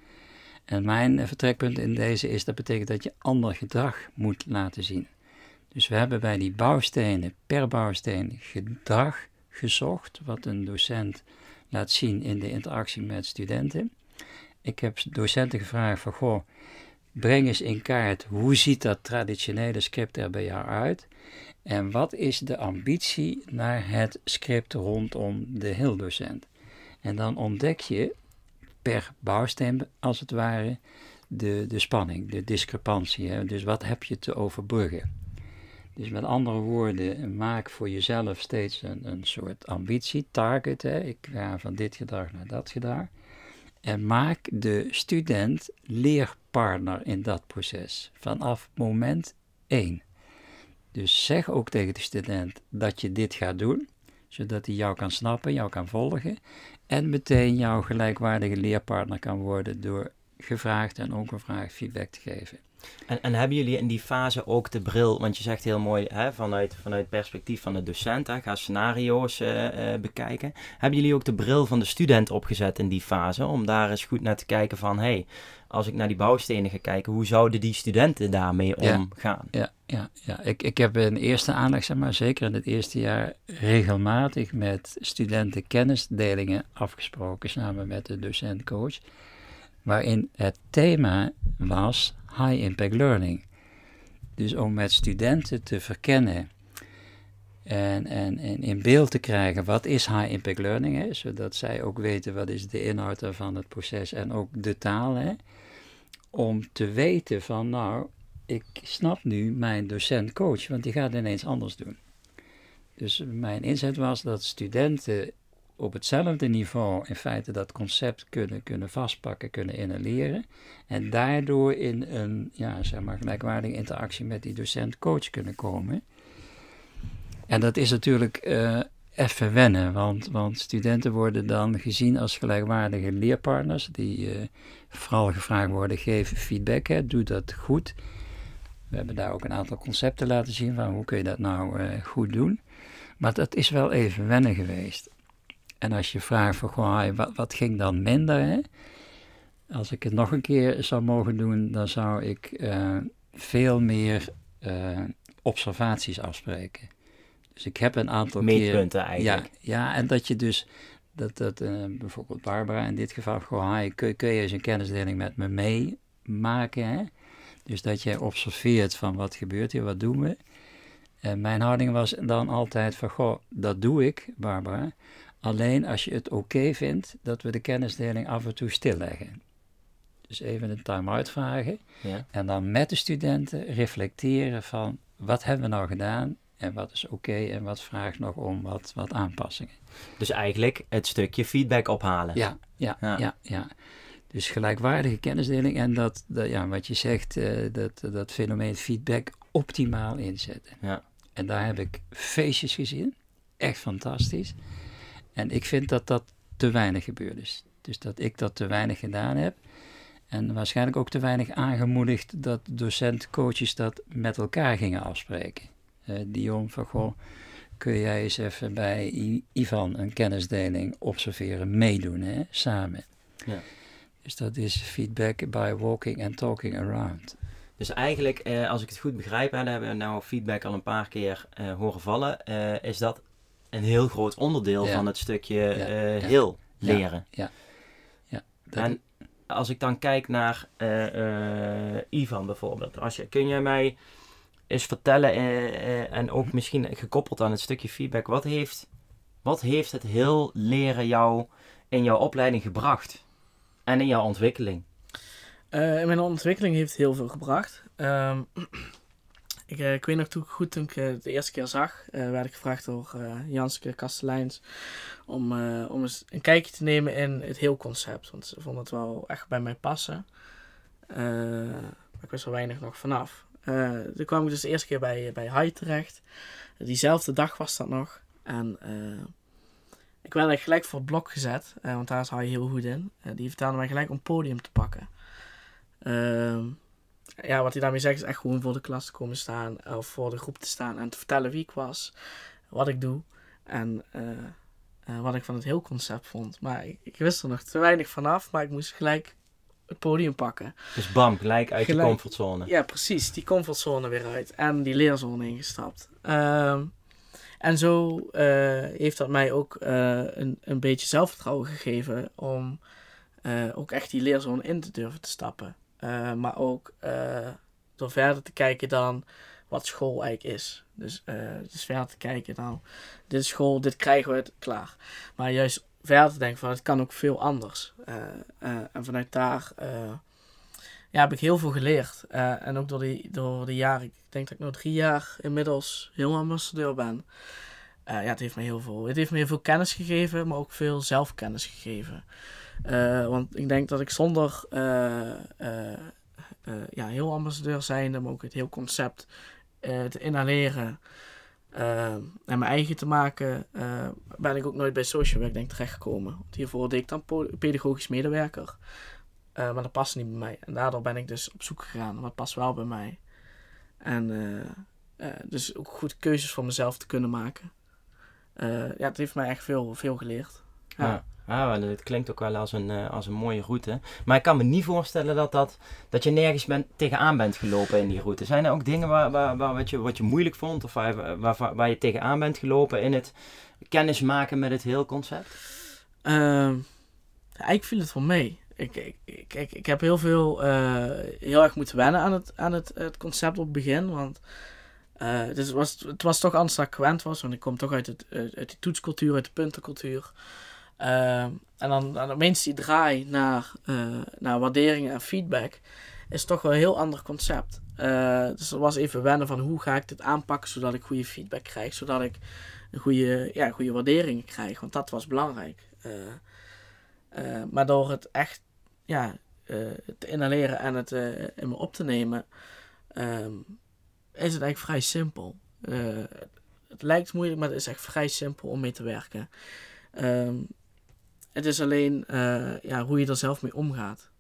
En mijn vertrekpunt in deze is, dat betekent dat je ander gedrag moet laten zien. Dus we hebben bij die bouwstenen, per bouwsteen, gedrag gezocht, wat een docent laat zien in de interactie met studenten. Ik heb docenten gevraagd van, goh, breng eens in kaart, hoe ziet dat traditionele script er bij jou uit? En wat is de ambitie naar het script rondom de heel docent? En dan ontdek je per bouwsteen, als het ware, de, de spanning, de discrepantie. Hè? Dus wat heb je te overbruggen? Dus met andere woorden, maak voor jezelf steeds een, een soort ambitie, target. Hè? Ik ga van dit gedrag naar dat gedrag. En maak de student leerpartner in dat proces vanaf moment 1. Dus zeg ook tegen de student dat je dit gaat doen, zodat hij jou kan snappen, jou kan volgen en meteen jouw gelijkwaardige leerpartner kan worden door gevraagd en ook gevraagd feedback te geven. En, en hebben jullie in die fase ook de bril, want je zegt heel mooi hè, vanuit, vanuit het perspectief van de docent, hè, ga scenario's uh, uh, bekijken. Hebben jullie ook de bril van de student opgezet in die fase om daar eens goed naar te kijken van, hé, hey, als ik naar die bouwstenen ga kijken, hoe zouden die studenten daarmee omgaan? Ja, ja, ja. Ik, ik heb in eerste aanleg, zeg maar, zeker in het eerste jaar, regelmatig met studenten kennisdelingen afgesproken, samen met de docent-coach, waarin het thema was high impact learning. Dus om met studenten te verkennen en, en, en in beeld te krijgen wat is high impact learning is, zodat zij ook weten wat is de inhoud van het proces en ook de taal. Hè, om te weten van nou, ik snap nu mijn docent-coach, want die gaat ineens anders doen. Dus mijn inzet was dat studenten op hetzelfde niveau in feite dat concept kunnen, kunnen vastpakken, kunnen inhaleren. En daardoor in een ja, zeg maar, gelijkwaardige interactie met die docent-coach kunnen komen. En dat is natuurlijk uh, even wennen, want, want studenten worden dan gezien als gelijkwaardige leerpartners, die uh, vooral gevraagd worden: geef feedback, hè, doe dat goed. We hebben daar ook een aantal concepten laten zien van hoe kun je dat nou uh, goed doen. Maar dat is wel even wennen geweest. En als je vraagt van, goh, wat, wat ging dan minder? Hè? Als ik het nog een keer zou mogen doen, dan zou ik uh, veel meer uh, observaties afspreken. Dus ik heb een aantal Meetpunten keer, eigenlijk. Ja, ja, en dat je dus, dat, dat uh, bijvoorbeeld Barbara in dit geval, goh, hi, kun, kun je eens een kennisdeling met me meemaken? Hè? Dus dat jij observeert van wat gebeurt hier, wat doen we? En mijn houding was dan altijd van, goh, dat doe ik, Barbara. Alleen als je het oké vindt dat we de kennisdeling af en toe stilleggen. Dus even een time-out vragen. Ja. En dan met de studenten reflecteren van wat hebben we nou gedaan en wat is oké en wat vraagt nog om wat, wat aanpassingen. Dus eigenlijk het stukje feedback ophalen. Ja, ja, ja. ja, Dus gelijkwaardige kennisdeling en dat, dat ja, wat je zegt, uh, dat, dat fenomeen feedback optimaal inzetten. Ja. En daar heb ik feestjes gezien. Echt fantastisch. En ik vind dat dat te weinig gebeurd is. Dus dat ik dat te weinig gedaan heb. En waarschijnlijk ook te weinig aangemoedigd dat docent-coaches dat met elkaar gingen afspreken. Uh, Dion van goh, kun jij eens even bij Ivan een kennisdeling observeren, meedoen, hè, samen. Ja. Dus dat is feedback by walking and talking around. Dus eigenlijk, eh, als ik het goed begrijp, hè, daar hebben we nou feedback al een paar keer eh, horen vallen, eh, is dat een heel groot onderdeel van het stukje ja. uh, heel leren. Ja. ja. En als ik dan kijk naar uh, Ivan bijvoorbeeld, als je, kun jij mij eens vertellen en ook misschien gekoppeld aan het stukje feedback, wat heeft, wat heeft het heel leren jou in jouw opleiding gebracht en in jouw ontwikkeling? in mijn ontwikkeling heeft heel veel gebracht. Um, Ik, uh, ik weet nog toen, goed toen ik het uh, de eerste keer zag, uh, werd ik gevraagd door Janske Kasteleins om, om eens een kijkje te nemen in het heel concept. Want ze vonden het wel echt bij mij passen. ik wist er weinig nog vanaf. toen kwam ik dus de eerste keer bij, bij Hai terecht. Diezelfde dag was dat nog. En ik werd eigenlijk gelijk voor het blok gezet, want daar is Hai heel goed in. die vertelde mij gelijk om podium te pakken. Ehm, ja, wat hij daarmee zegt is echt gewoon voor de klas te komen staan. Of voor de groep te staan en te vertellen wie ik was. Wat ik doe. En uh, uh, wat ik van het heel concept vond. Maar ik, ik, wist er nog te weinig vanaf. Maar ik moest gelijk het podium pakken. Dus bam, gelijk uit gelijk, de comfortzone. Ja, precies. Die comfortzone weer uit. En die leerzone ingestapt. Uh, en zo uh, heeft dat mij ook een, een beetje zelfvertrouwen gegeven. Om ook echt die leerzone in te durven te stappen. Uh, maar ook uh, door verder te kijken dan wat school eigenlijk is. Dus, uh, dus verder te kijken dan, dit is school, dit krijgen we het klaar. Maar juist verder te denken van, het kan ook veel anders. en vanuit daar ja, heb ik heel veel geleerd. en ook door die, door die jaren, ik denk dat ik nog drie jaar inmiddels heel ambassadeur ben. ja, het heeft me heel veel, het heeft me heel veel kennis gegeven, maar ook veel zelfkennis gegeven. Uh, want ik denk dat ik zonder uh, uh, ja, heel ambassadeur zijnde, maar ook het heel concept te inhaleren en mijn eigen te maken, ben ik ook nooit bij social work denk terechtgekomen. Want hiervoor deed ik dan pedagogisch medewerker. maar dat past niet bij mij. En daardoor ben ik dus op zoek gegaan. Wat past wel bij mij. En dus ook goed keuzes voor mezelf te kunnen maken. ja, het heeft mij echt veel, veel geleerd. ja. Ah, het klinkt ook wel als een, uh, als een mooie route. Maar ik kan me niet voorstellen dat, dat, dat je nergens tegenaan bent gelopen in die route. Zijn er ook dingen waar, waar, waar wat, je, wat je moeilijk vond of waar, waar, je tegenaan bent gelopen in het kennis maken met het heel concept? Uh, eigenlijk viel het wel mee. Ik, ik, ik, ik heb heel veel, uh, heel erg moeten wennen aan het, aan het, het concept op het begin. Want uh, het, was, het was toch anders dan ik gewend was. Want ik kom toch uit, het, uit de toetscultuur, uit de puntencultuur. Uh, en dan, dan opeens die draai naar, uh, naar waarderingen en feedback is toch wel een heel ander concept. Uh, dus dat was even wennen van hoe ga ik dit aanpakken zodat ik goede feedback krijg, zodat ik een goede, ja, goede waarderingen krijg, want dat was belangrijk. Uh, maar door het echt ja, te inhaleren en het in me op te nemen, um, is het eigenlijk vrij simpel. het lijkt moeilijk, maar het is echt vrij simpel om mee te werken. Um, het is alleen uh, ja, hoe je er zelf mee omgaat.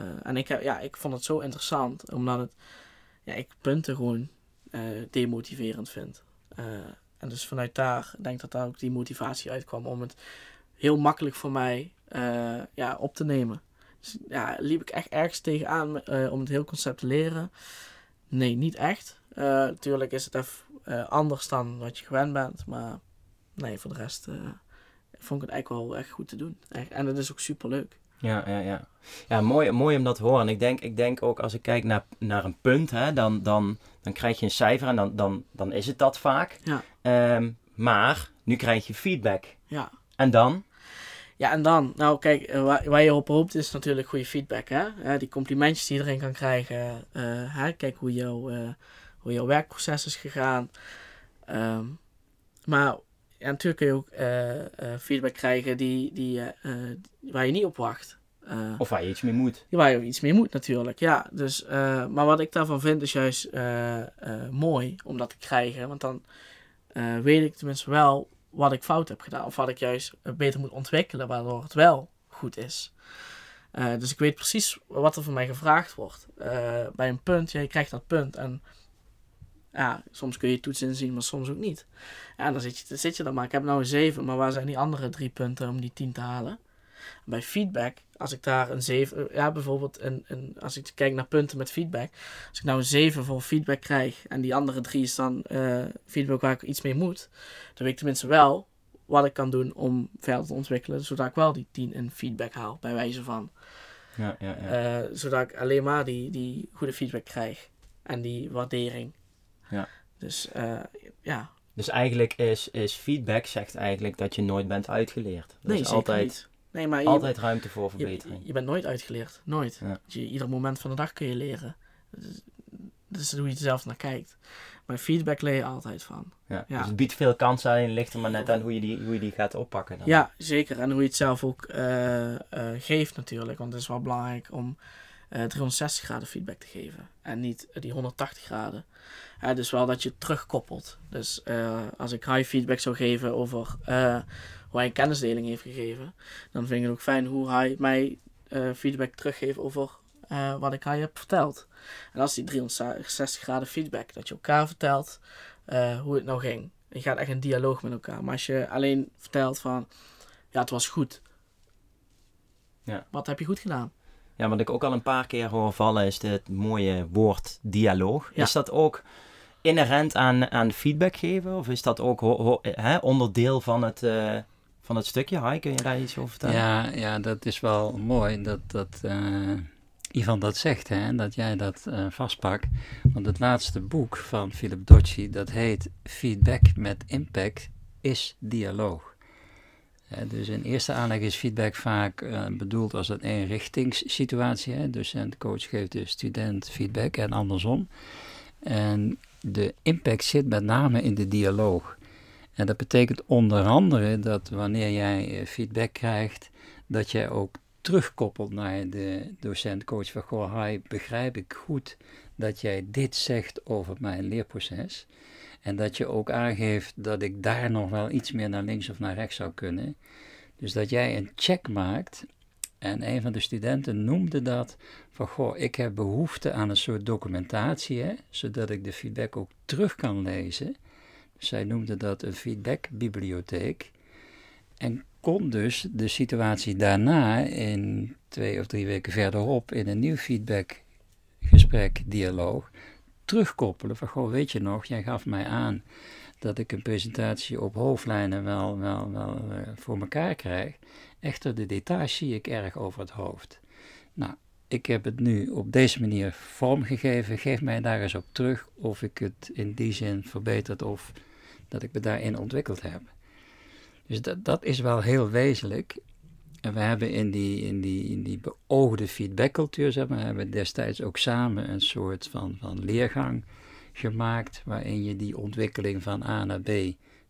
Uh, en ik, heb, ja, ik vond het zo interessant, omdat het, ja, ik punten gewoon uh, demotiverend vind. en dus vanuit daar denk ik dat daar ook die motivatie uitkwam om het heel makkelijk voor mij ja, op te nemen. Dus ja, liep ik echt ergens tegenaan om het heel concept te leren? Nee, niet echt. natuurlijk is het even anders dan wat je gewend bent, maar nee, voor de rest vond ik het eigenlijk wel echt goed te doen. En dat is ook super leuk. Ja, ja, ja. ja mooi, mooi om dat te horen. Ik denk, ik denk ook als ik kijk naar, naar een punt, hè, dan, dan, dan krijg je een cijfer en dan, dan, dan is het dat vaak. Ja. Um, maar nu krijg je feedback. Ja. En dan? Ja, en dan? Nou, kijk, eh, waar, waar je op hoopt is natuurlijk goede feedback. Hè? Uh, die complimentjes die iedereen kan krijgen. Uh, hè? Kijk hoe, jouw hoe jouw werkproces is gegaan. Um, maar ja, natuurlijk kun je ook uh, feedback krijgen die, die, uh, waar je niet op wacht. of waar je iets mee moet. Waar je iets mee moet natuurlijk, ja. Dus, maar wat ik daarvan vind is juist mooi om dat te krijgen. Want dan weet ik tenminste wel wat ik fout heb gedaan. Of wat ik juist beter moet ontwikkelen, waardoor het wel goed is. dus ik weet precies wat er van mij gevraagd wordt. bij een punt, ja, je krijgt dat punt en ja, soms kun je toetsen inzien, maar soms ook niet. Ja, dan zit je, dan zit je dan maar. Ik heb nou een 7, maar waar zijn die andere drie punten om die 10 te halen? Bij feedback, als ik daar een 7, ja, bijvoorbeeld, een, een, als ik kijk naar punten met feedback, als ik nou een 7 voor feedback krijg en die andere drie is dan uh, feedback waar ik iets mee moet, dan weet ik tenminste wel wat ik kan doen om verder te ontwikkelen, zodat ik wel die 10 in feedback haal, bij wijze van. Ja, ja, ja. Uh, zodat ik alleen maar die, die goede feedback krijg en die waardering. Ja. Dus uh, ja. Dus eigenlijk is, is feedback zegt eigenlijk dat je nooit bent uitgeleerd. Er nee, is altijd, niet. Nee, maar altijd ruimte voor verbetering. Je, je, bent nooit uitgeleerd. Nooit. Ja. Je, ieder moment van de dag kun je leren. Dat is hoe je er zelf naar kijkt. Maar feedback leer je altijd van. Ja, Dus het biedt veel kansen alleen ligt er maar net aan hoe je die, hoe je die gaat oppakken. Dan. Ja, zeker. En hoe je het zelf ook uh, uh, geeft natuurlijk. Want het is wel belangrijk om uh, 360 graden feedback te geven. En niet die 180 graden. Dus wel dat je terugkoppelt. Dus uh, als ik high feedback zou geven over uh, hoe hij kennisdeling heeft gegeven, dan vind ik het ook fijn hoe hij mij feedback teruggeeft over wat ik hij heb verteld. En als die 360 graden feedback, dat je elkaar vertelt hoe het nou ging. Je gaat echt een dialoog met elkaar. Maar als je alleen vertelt van, ja, het was goed. Ja. Wat heb je goed gedaan? Ja, wat ik ook al een paar keer hoor vallen is het mooie woord dialoog. Ja. Is dat ook inherent aan, aan feedback geven? Of is dat ook hè, onderdeel van het, uh, van het stukje? Hai, kun je daar iets over vertellen? Ja, ja dat is wel mooi dat, dat uh, Ivan dat zegt, hè, dat jij dat uh, vastpakt. Want het laatste boek van Philip Docci, dat heet Feedback met Impact, is dialoog. Dus in eerste aanleg is feedback vaak uh, bedoeld als een eenrichtingssituatie. Hè? Docent, coach geeft de student feedback en andersom. En de impact zit met name in de dialoog. En dat betekent onder andere dat wanneer jij feedback krijgt, dat jij ook terugkoppelt naar de docent, coach van goh, hi, begrijp ik goed dat jij dit zegt over mijn leerproces. En dat je ook aangeeft dat ik daar nog wel iets meer naar links of naar rechts zou kunnen. Dus dat jij een check maakt En een van de studenten noemde dat van, goh, ik heb behoefte aan een soort documentatie, hè, zodat ik de feedback ook terug kan lezen. Zij noemde dat een feedbackbibliotheek. En kon dus de situatie daarna, in twee of drie weken verderop, in een nieuw feedbackgesprek, dialoog, terugkoppelen van, goh, weet je nog, jij gaf mij aan dat ik een presentatie op hoofdlijnen wel, wel, wel uh, voor elkaar krijg. Echter, de details zie ik erg over het hoofd. Nou, ik heb het nu op deze manier vormgegeven. Geef mij daar eens op terug of ik het in die zin verbeterd of dat ik me daarin ontwikkeld heb. Dus dat, dat is wel heel wezenlijk. En we hebben in die, in die, in die beoogde feedbackcultuur, zeg maar, hebben destijds ook samen een soort van, van leergang gemaakt waarin je die ontwikkeling van A naar B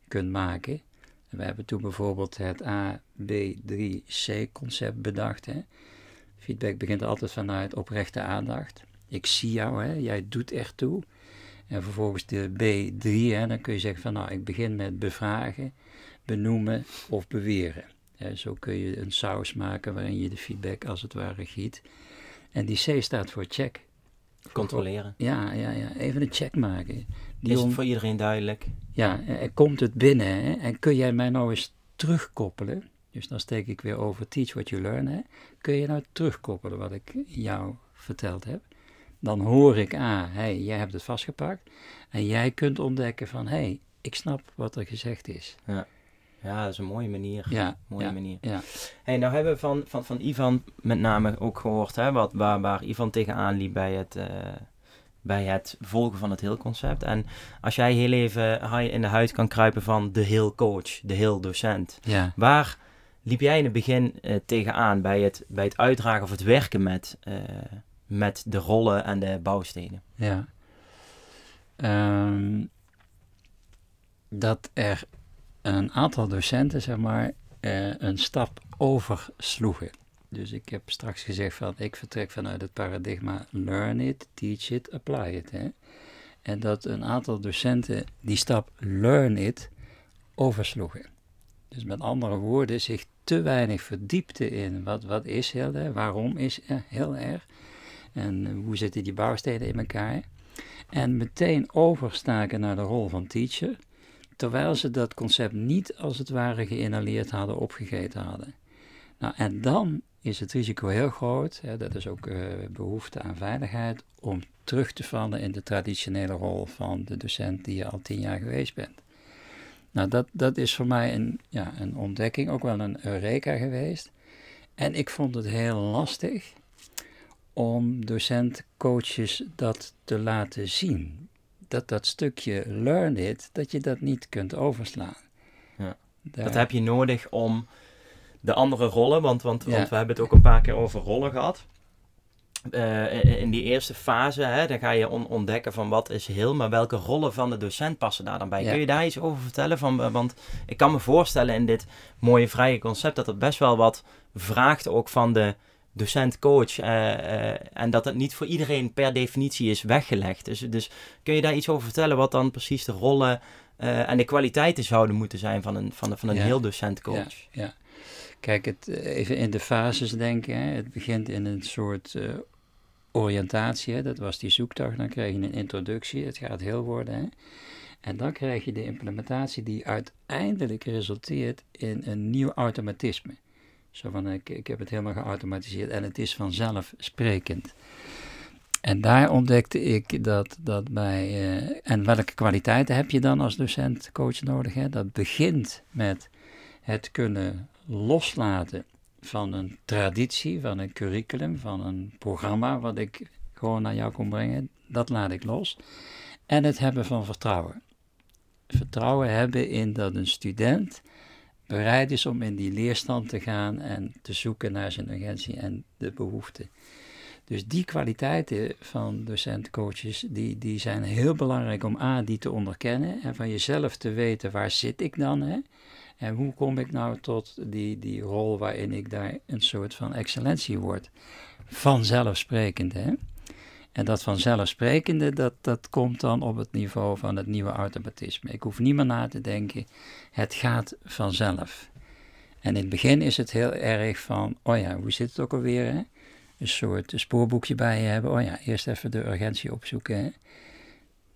kunt maken. En we hebben toen bijvoorbeeld het A-B-3-C-concept bedacht. Hè. Feedback begint altijd vanuit oprechte aandacht. Ik zie jou, hè, jij doet echt toe. En vervolgens de B3, hè, dan kun je zeggen van nou, ik begin met bevragen, benoemen of beweren. Zo kun je een saus maken waarin je de feedback als het ware giet. En die C staat voor check. Controleren. Ja, ja, ja. even een check maken. Die is het voor iedereen duidelijk? Ja, komt het binnen hè? en kun jij mij nou eens terugkoppelen? Dus dan steek ik weer over teach what you learn. Hè? Kun je nou terugkoppelen wat ik jou verteld heb? Dan hoor ik, ah, hey, jij hebt het vastgepakt. En jij kunt ontdekken van, hé, hey, ik snap wat er gezegd is. Ja. Ja, dat is een mooie manier. Ja, mooie ja, manier. Ja. Hey, nou hebben we van, van, van Ivan met name ook gehoord, hè, wat, waar, waar Ivan tegenaan liep bij het, uh, bij het volgen van het heel concept. En als jij heel even in de huid kan kruipen van de heel coach, de heel docent. Ja. Waar liep jij in het begin uh, tegenaan bij het, bij het uitdragen of het werken met, uh, met de rollen en de bouwstenen? Ja. Um, dat er een aantal docenten, zeg maar, uh, een stap oversloegen. Dus ik heb straks gezegd van, ik vertrek vanuit het paradigma learn it, teach it, apply it. Hè? En dat een aantal docenten die stap learn it oversloegen. Dus met andere woorden, zich te weinig verdiepte in wat, wat is heel erg, waarom is heel erg en hoe zitten die bouwstenen in elkaar. En meteen overstaken naar de rol van teacher terwijl ze dat concept niet als het ware geïnhaleerd hadden, opgegeten hadden. Nou, en dan is het risico heel groot, hè, dat is ook uh, behoefte aan veiligheid, om terug te vallen in de traditionele rol van de docent die je al tien jaar geweest bent. Nou, dat, dat is voor mij een, ja, een ontdekking, ook wel een eureka geweest. En ik vond het heel lastig om docent-coaches dat te laten zien dat dat stukje learn it, dat je dat niet kunt overslaan. Ja. Dat heb je nodig om de andere rollen, want, want, want we hebben het ook een paar keer over rollen gehad. Uh, in die eerste fase, hè, dan ga je ontdekken van wat is heel, maar welke rollen van de docent passen daar dan bij. Kun je daar iets over vertellen? Van, want ik kan me voorstellen in dit mooie vrije concept dat het best wel wat vraagt ook van de, docent-coach. Uh, uh, en dat het niet voor iedereen per definitie is weggelegd. Dus, dus kun je daar iets over vertellen wat dan precies de rollen uh, en de kwaliteiten zouden moeten zijn van een, van, van een ja. heel docent-coach? Ja, ja, Kijk, het, even in de fases denken. Hè. Het begint in een soort oriëntatie. Hè. Dat was die zoektocht. Dan krijg je een introductie. Het gaat heel worden. Hè. En dan krijg je de implementatie die uiteindelijk resulteert in een nieuw automatisme. Zo van, ik, ik heb het helemaal geautomatiseerd en het is vanzelfsprekend. En daar ontdekte ik dat, dat bij. Uh, en welke kwaliteiten heb je dan als docent, coach nodig? Hè? Dat begint met het kunnen loslaten van een traditie, van een curriculum, van een programma wat ik gewoon naar jou kon brengen. Dat laat ik los. En het hebben van vertrouwen. Vertrouwen hebben in dat een student bereid is om in die leerstand te gaan en te zoeken naar zijn urgentie en de behoefte. Dus die kwaliteiten van docentcoaches, die, die zijn heel belangrijk om A, die te onderkennen en van jezelf te weten waar zit ik dan hè? en hoe kom ik nou tot die, die rol waarin ik daar een soort van excellentie word. Vanzelfsprekend hè. En dat vanzelfsprekende, dat, dat komt dan op het niveau van het nieuwe automatisme. Ik hoef niet meer na te denken, het gaat vanzelf. En in het begin is het heel erg van, oh ja, hoe zit het ook alweer? Hè? Een soort spoorboekje bij je hebben. Oh ja, eerst even de urgentie opzoeken.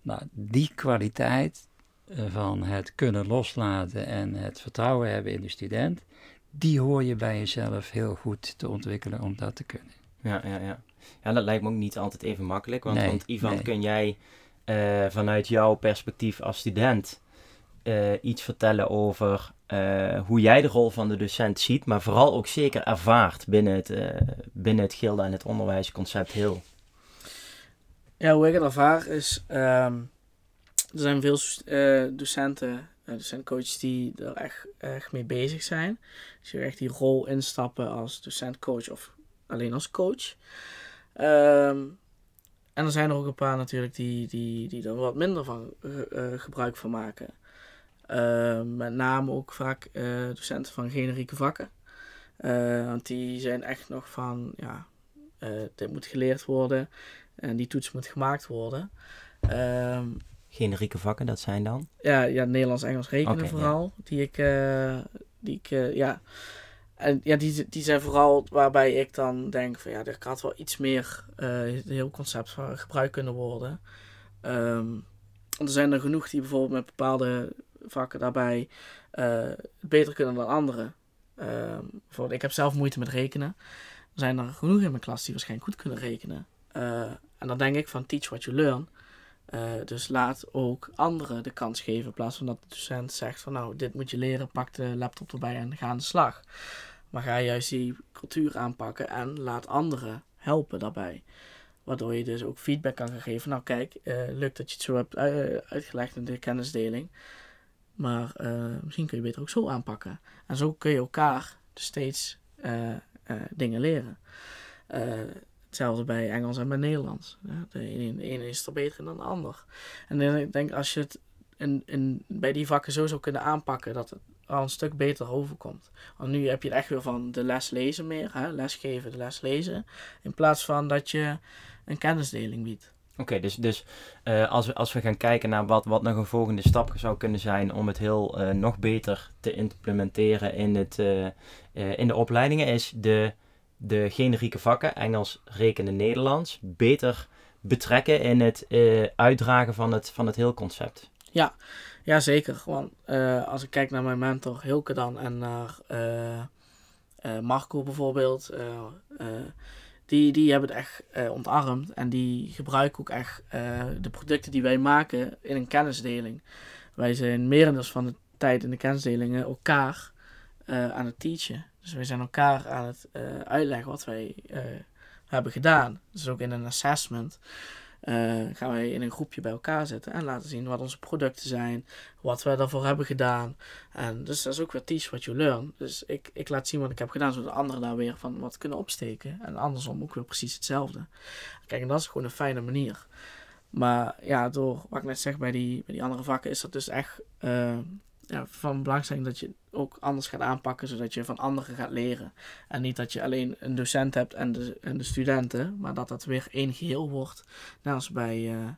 Nou, die kwaliteit eh, van het kunnen loslaten en het vertrouwen hebben in de student, die hoor je bij jezelf heel goed te ontwikkelen om dat te kunnen. Ja, ja, ja. Ja dat lijkt me ook niet altijd even makkelijk. Want, Nee, want Ivan, nee. kun jij eh, vanuit jouw perspectief als student eh, iets vertellen over eh, hoe jij de rol van de docent ziet, maar vooral ook zeker ervaart binnen het, eh, binnen het gilde en het onderwijsconcept heel? Ja, hoe ik het ervaar is, ehm, er zijn veel eh, docenten, uh, docentcoaches die er echt, echt mee bezig zijn. Dus die echt die rol instappen als docent-coach of alleen als coach. Ehm, en er zijn er ook een paar natuurlijk die, die, die er wat minder van eh, eh, gebruik van maken. Ehm, met name ook vaak eh, docenten van generieke vakken. Eh, want die zijn echt nog van, ja, eh, dit moet geleerd worden. En die toets moet gemaakt worden. Ehm, Generieke vakken, dat zijn dan? ja, ja, Nederlands, Engels rekenen vooral. Die ik, eh, die ik eh, ja. En ja, die, die zijn vooral waarbij ik dan denk van ja, er had wel iets meer eh heel concept van gebruikt kunnen worden. Want er zijn er genoeg die bijvoorbeeld met bepaalde vakken daarbij eh, beter kunnen dan anderen. Ehm, bijvoorbeeld, ik heb zelf moeite met rekenen. Er zijn er genoeg in mijn klas die waarschijnlijk goed kunnen rekenen. Eh, en dan denk ik van teach what you learn. Eh, dus laat ook anderen de kans geven. In plaats van dat de docent zegt van nou, dit moet je leren, pak de laptop erbij en ga aan de slag. Maar ga juist die cultuur aanpakken en laat anderen helpen daarbij. Waardoor je dus ook feedback kan geven. Nou kijk, eh leuk dat je het zo hebt eh, uitgelegd in de kennisdeling. Maar misschien kun je beter ook zo aanpakken. En zo kun je elkaar dus steeds dingen leren. Hetzelfde bij Engels en bij Nederlands. De, ene, is er beter dan de ander. En ik denk als je het in, in, bij die vakken zo zou kunnen aanpakken, dat het al een stuk beter overkomt. Want nu heb je echt weer van de les lezen meer, hè? lesgeven, de les lezen. In plaats van dat je een kennisdeling biedt. Oké, dus, dus eh, als, we, als we gaan kijken naar wat, wat nog een volgende stap zou kunnen zijn om het heel eh, nog beter te implementeren in, het, eh, in de opleidingen, is de, de generieke vakken, Engels, rekenen, Nederlands, beter betrekken in het eh, uitdragen van het, van het heel concept. Ja, zeker. Want eh, als ik kijk naar mijn mentor Hilke dan en naar eh, Marco bijvoorbeeld, die, die hebben het echt ontarmd en die gebruiken ook echt de producten die wij maken in een kennisdeling. Wij zijn merendeels van de tijd in de kennisdelingen elkaar aan het teachen. Dus wij zijn elkaar aan het eh, uitleggen wat wij eh, hebben gedaan. Dus ook in een assessment eh, gaan wij in een groepje bij elkaar zitten en laten zien wat onze producten zijn, wat we daarvoor hebben gedaan. En dus dat is ook weer teach what you learn. Dus ik, ik laat zien wat ik heb gedaan, zodat anderen daar weer van wat kunnen opsteken. En andersom ook weer precies hetzelfde. Kijk, en dat is gewoon een fijne manier. Maar ja, door wat ik net zeg bij die, bij die andere vakken, is dat dus echt ja, van belangstelling dat je ook anders gaat aanpakken, zodat je van anderen gaat leren. En niet dat je alleen een docent hebt en de, en de studenten, maar dat dat weer één geheel wordt. Net als bij, eh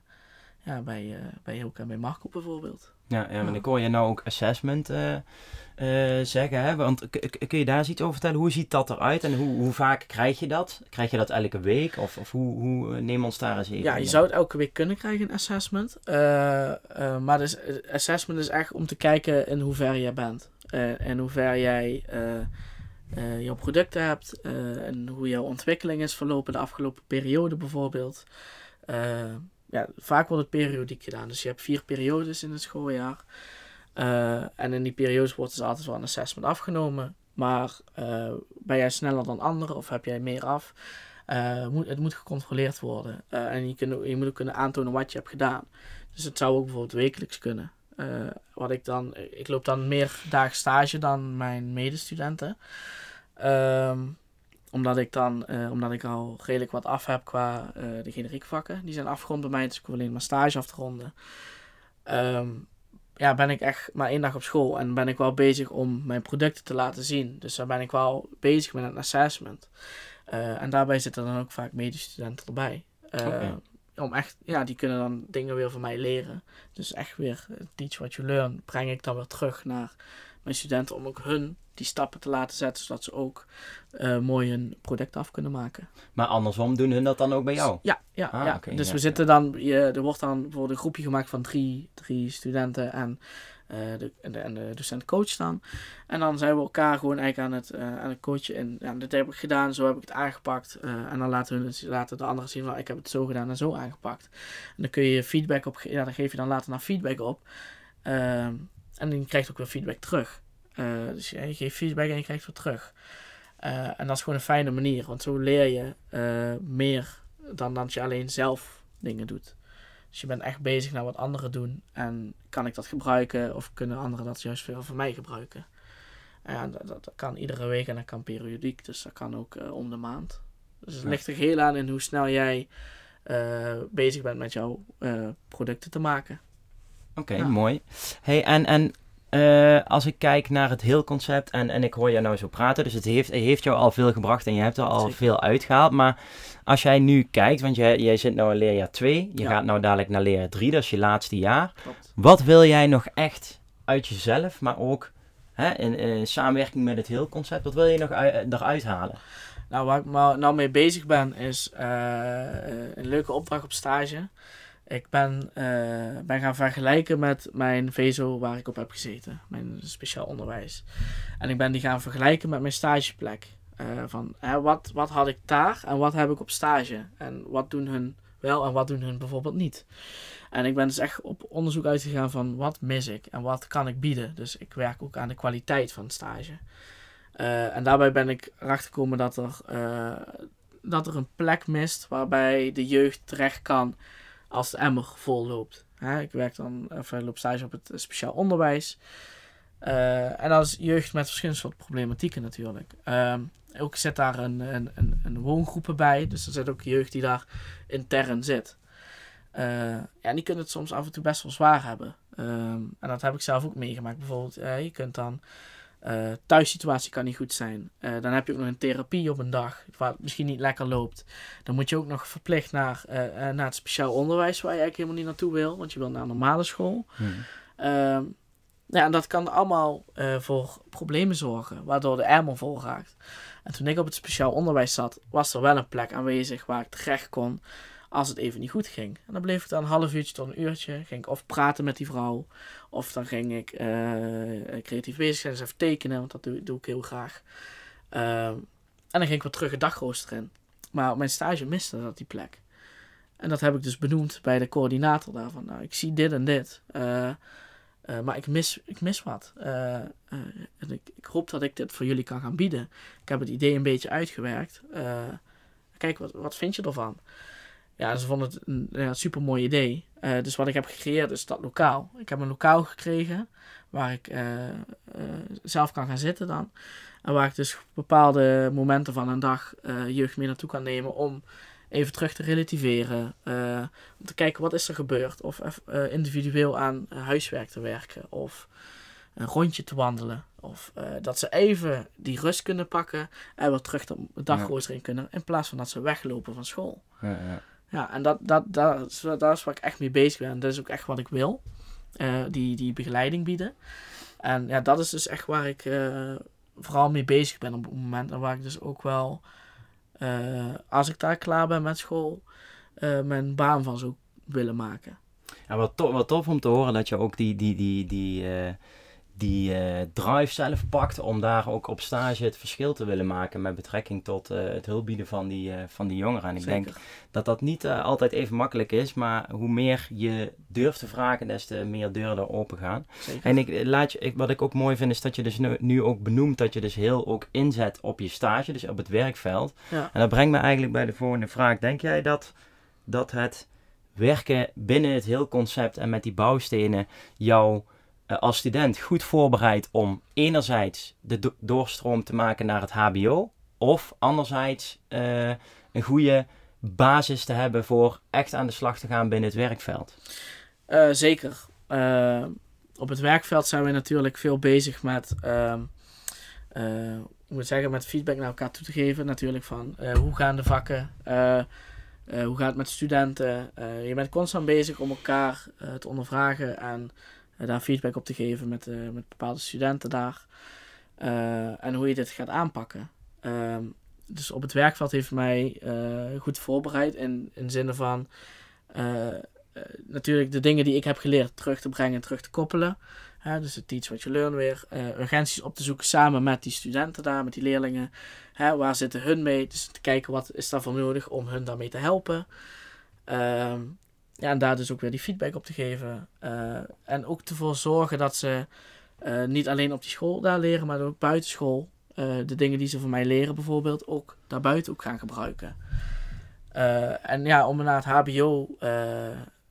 ja, bij, eh bij Hilke en bij Marco bijvoorbeeld. Ja, ja, maar Ja. ik hoor je nou ook assessment eh, eh, zeggen, hè? want kun je daar iets over vertellen? Hoe ziet dat eruit en hoe, hoe vaak krijg je dat? Krijg je dat elke week of, of hoe, hoe eh, neem ons daar eens even Ja, je in? zou het elke week kunnen krijgen, een assessment. Eh, maar dus, assessment is echt om te kijken in hoeverre jij bent. En hoe ver jij jouw producten hebt. en hoe jouw ontwikkeling is verlopen de afgelopen periode bijvoorbeeld. Ja, vaak wordt het periodiek gedaan. Dus je hebt vier periodes in het schooljaar. Eh, en in die periodes wordt dus altijd wel een assessment afgenomen. Maar eh, ben jij sneller dan anderen of heb jij meer af? Eh, moet, het moet gecontroleerd worden. En je, je moet ook kunnen aantonen wat je hebt gedaan. Dus het zou ook bijvoorbeeld wekelijks kunnen. Wat ik dan, ik loop dan meer dagen stage dan mijn medestudenten. Ehm, omdat ik dan, eh, omdat ik al redelijk wat af heb qua eh, de generiek vakken. Die zijn afgerond bij mij, dus ik hoef alleen maar stage af te ronden. Ehm, ja, ben ik echt maar één dag op school en ben ik wel bezig om mijn producten te laten zien. Dus daar ben ik wel bezig met een assessment. Eh, en daarbij zitten dan ook vaak medestudenten erbij. Om echt, ja, die kunnen dan dingen weer van mij leren. Dus echt weer teach what you learn breng ik dan weer terug naar mijn studenten om ook hun die stappen te laten zetten, zodat ze ook uh, mooi hun product af kunnen maken. Maar andersom doen hun dat dan ook bij jou? Ja, ja, ah, ja. dus we zitten dan, je, er wordt dan bijvoorbeeld een groepje gemaakt van drie, drie studenten en uh, de, de, en de docent coach dan. En dan zijn we elkaar gewoon eigenlijk aan het, uh, aan het coachen. En ja, dit heb ik gedaan, zo heb ik het aangepakt. En dan laten, we, laten de anderen zien, van, ik heb het zo gedaan en zo aangepakt. En dan kun je feedback op, ja, dan geef je dan later naar feedback op. En dan je ook weer feedback terug. dus je, geeft feedback en je krijgt weer terug. en dat is gewoon een fijne manier, want zo leer je meer dan dat je alleen zelf dingen doet. Dus je bent echt bezig naar wat anderen doen. En kan ik dat gebruiken of kunnen anderen dat juist veel van mij gebruiken? En ja, dat, dat, kan iedere week en dat kan periodiek. Dus dat kan ook om de maand. Dus het ligt er heel aan in hoe snel jij bezig bent met jouw producten te maken. Oké, okay, ja. mooi. Hey, en, en uh, als ik kijk naar het heel concept en, en ik hoor jou nou zo praten, dus het heeft, heeft jou al veel gebracht en je hebt er al Zeker. veel uitgehaald. Maar als jij nu kijkt, want jij, jij zit nou in leerjaar 2, je ja. gaat nou dadelijk naar leerjaar 3, dat is je laatste jaar. Klopt. Wat wil jij nog echt uit jezelf, maar ook hè, in, in, samenwerking met het heel concept, wat wil je nog uit, eruit halen? Nou, waar ik nou mee bezig ben, is uh, een leuke opdracht op stage. Ik ben, uh, ben gaan vergelijken met mijn VSO waar ik op heb gezeten, mijn speciaal onderwijs. En ik ben die gaan vergelijken met mijn stageplek. Uh, van hè, wat, wat had ik daar en wat heb ik op stage? En wat doen hun wel en wat doen hun bijvoorbeeld niet? En ik ben dus echt op onderzoek uitgegaan van wat mis ik en wat kan ik bieden. Dus ik werk ook aan de kwaliteit van stage. Uh, en daarbij ben ik erachter gekomen dat er, dat er een plek mist waarbij de jeugd terecht kan als de emmer vol loopt. ik werk dan even loop stage op het speciaal onderwijs. Uh, en als jeugd met verschillende soorten problematieken natuurlijk. Uh, ook zit daar een, een, een, een woongroepen bij. Dus er zit ook jeugd die daar intern zit. Uh, ja, die kunnen het soms af en toe best wel zwaar hebben. Ehm, en dat heb ik zelf ook meegemaakt. Bijvoorbeeld, je kunt dan uh, thuissituatie kan niet goed zijn. Uh, dan heb je ook nog een therapie op een dag, waar het misschien niet lekker loopt. Dan moet je ook nog verplicht naar, uh, naar het speciaal onderwijs, waar je eigenlijk helemaal niet naartoe wil, want je wil naar een normale school. Hmm. Uh, ja, en dat kan allemaal voor problemen zorgen, waardoor de emmer vol raakt. En toen ik op het speciaal onderwijs zat, was er wel een plek aanwezig waar ik terecht kon als het even niet goed ging. En dan bleef ik dan een half uurtje tot een uurtje. Ging ik of praten met die vrouw. Of dan ging ik uh, creatief bezig zijn. Dus even tekenen. Want dat doe, ik heel graag. Uh, en dan ging ik weer terug het dagrooster in. Maar op mijn stage miste dat die plek. En dat heb ik dus benoemd bij de coördinator daarvan. Nou, ik zie dit en dit. Uh, maar ik mis, ik mis wat. en ik, ik, hoop dat ik dit voor jullie kan gaan bieden. Ik heb het idee een beetje uitgewerkt. kijk, wat, wat vind je ervan? Ja, ze vonden het een ja, super mooi idee. Uh, dus wat ik heb gecreëerd is dat lokaal. Ik heb een lokaal gekregen waar ik uh, uh, zelf kan gaan zitten dan. En waar ik dus bepaalde momenten van een dag jeugd mee naartoe kan nemen om even terug te relativeren. om te kijken wat is er gebeurd. Of individueel aan huiswerk te werken. Of een rondje te wandelen. Of dat ze even die rust kunnen pakken en weer terug de dagrooster in kunnen. In plaats van dat ze weglopen van school. Ja, ja. Ja, en dat, dat, dat, is, waar ik echt mee bezig ben. En dat is ook echt wat ik wil. Uh, die, die begeleiding bieden. En ja, dat is dus echt waar ik uh, vooral mee bezig ben op het moment. En waar ik dus ook wel, uh, als ik daar klaar ben met school, mijn baan van zou willen maken. Ja, wat, tof, wat tof om te horen dat je ook die, die, die, die die uh, drive zelf pakt om daar ook op stage het verschil te willen maken met betrekking tot uh, het hulp bieden van die, uh, van die jongeren. En ik Zeker. denk dat dat niet altijd even makkelijk is, maar hoe meer je durft te vragen, des te meer deuren er open gaan. Zeker. En ik, laat je, ik, wat ik ook mooi vind is dat je dus nu, nu, ook benoemt dat je dus heel ook inzet op je stage, dus op het werkveld. Ja. En dat brengt me eigenlijk bij de volgende vraag. Denk jij dat, dat het werken binnen het heel concept en met die bouwstenen jouw eh, als student goed voorbereid om enerzijds de do doorstroom te maken naar het HBO, of anderzijds uh, een goede basis te hebben voor echt aan de slag te gaan binnen het werkveld? Uh, zeker. op het werkveld zijn we natuurlijk veel bezig met, ehm, moet zeggen, met feedback naar elkaar toe te geven. Natuurlijk van hoe gaan de vakken, hoe gaat het met studenten. je bent constant bezig om elkaar te ondervragen en daar feedback op te geven met, met bepaalde studenten daar. en hoe je dit gaat aanpakken. Ehm, dus op het werkveld heeft mij goed voorbereid in, in zin van natuurlijk de dingen die ik heb geleerd terug te brengen, terug te koppelen. Dus het teach what you learn weer. Urgenties op te zoeken samen met die studenten daar, met die leerlingen. Waar zitten hun mee? Dus te kijken wat is daarvoor nodig om hun daarmee te helpen. Ehm, ja, en daar dus ook weer die feedback op te geven. Uh, en ook ervoor zorgen dat ze uh, niet alleen op die school daar leren, maar ook buitenschool. de dingen die ze van mij leren bijvoorbeeld ook daarbuiten ook gaan gebruiken. en ja, om naar het HBO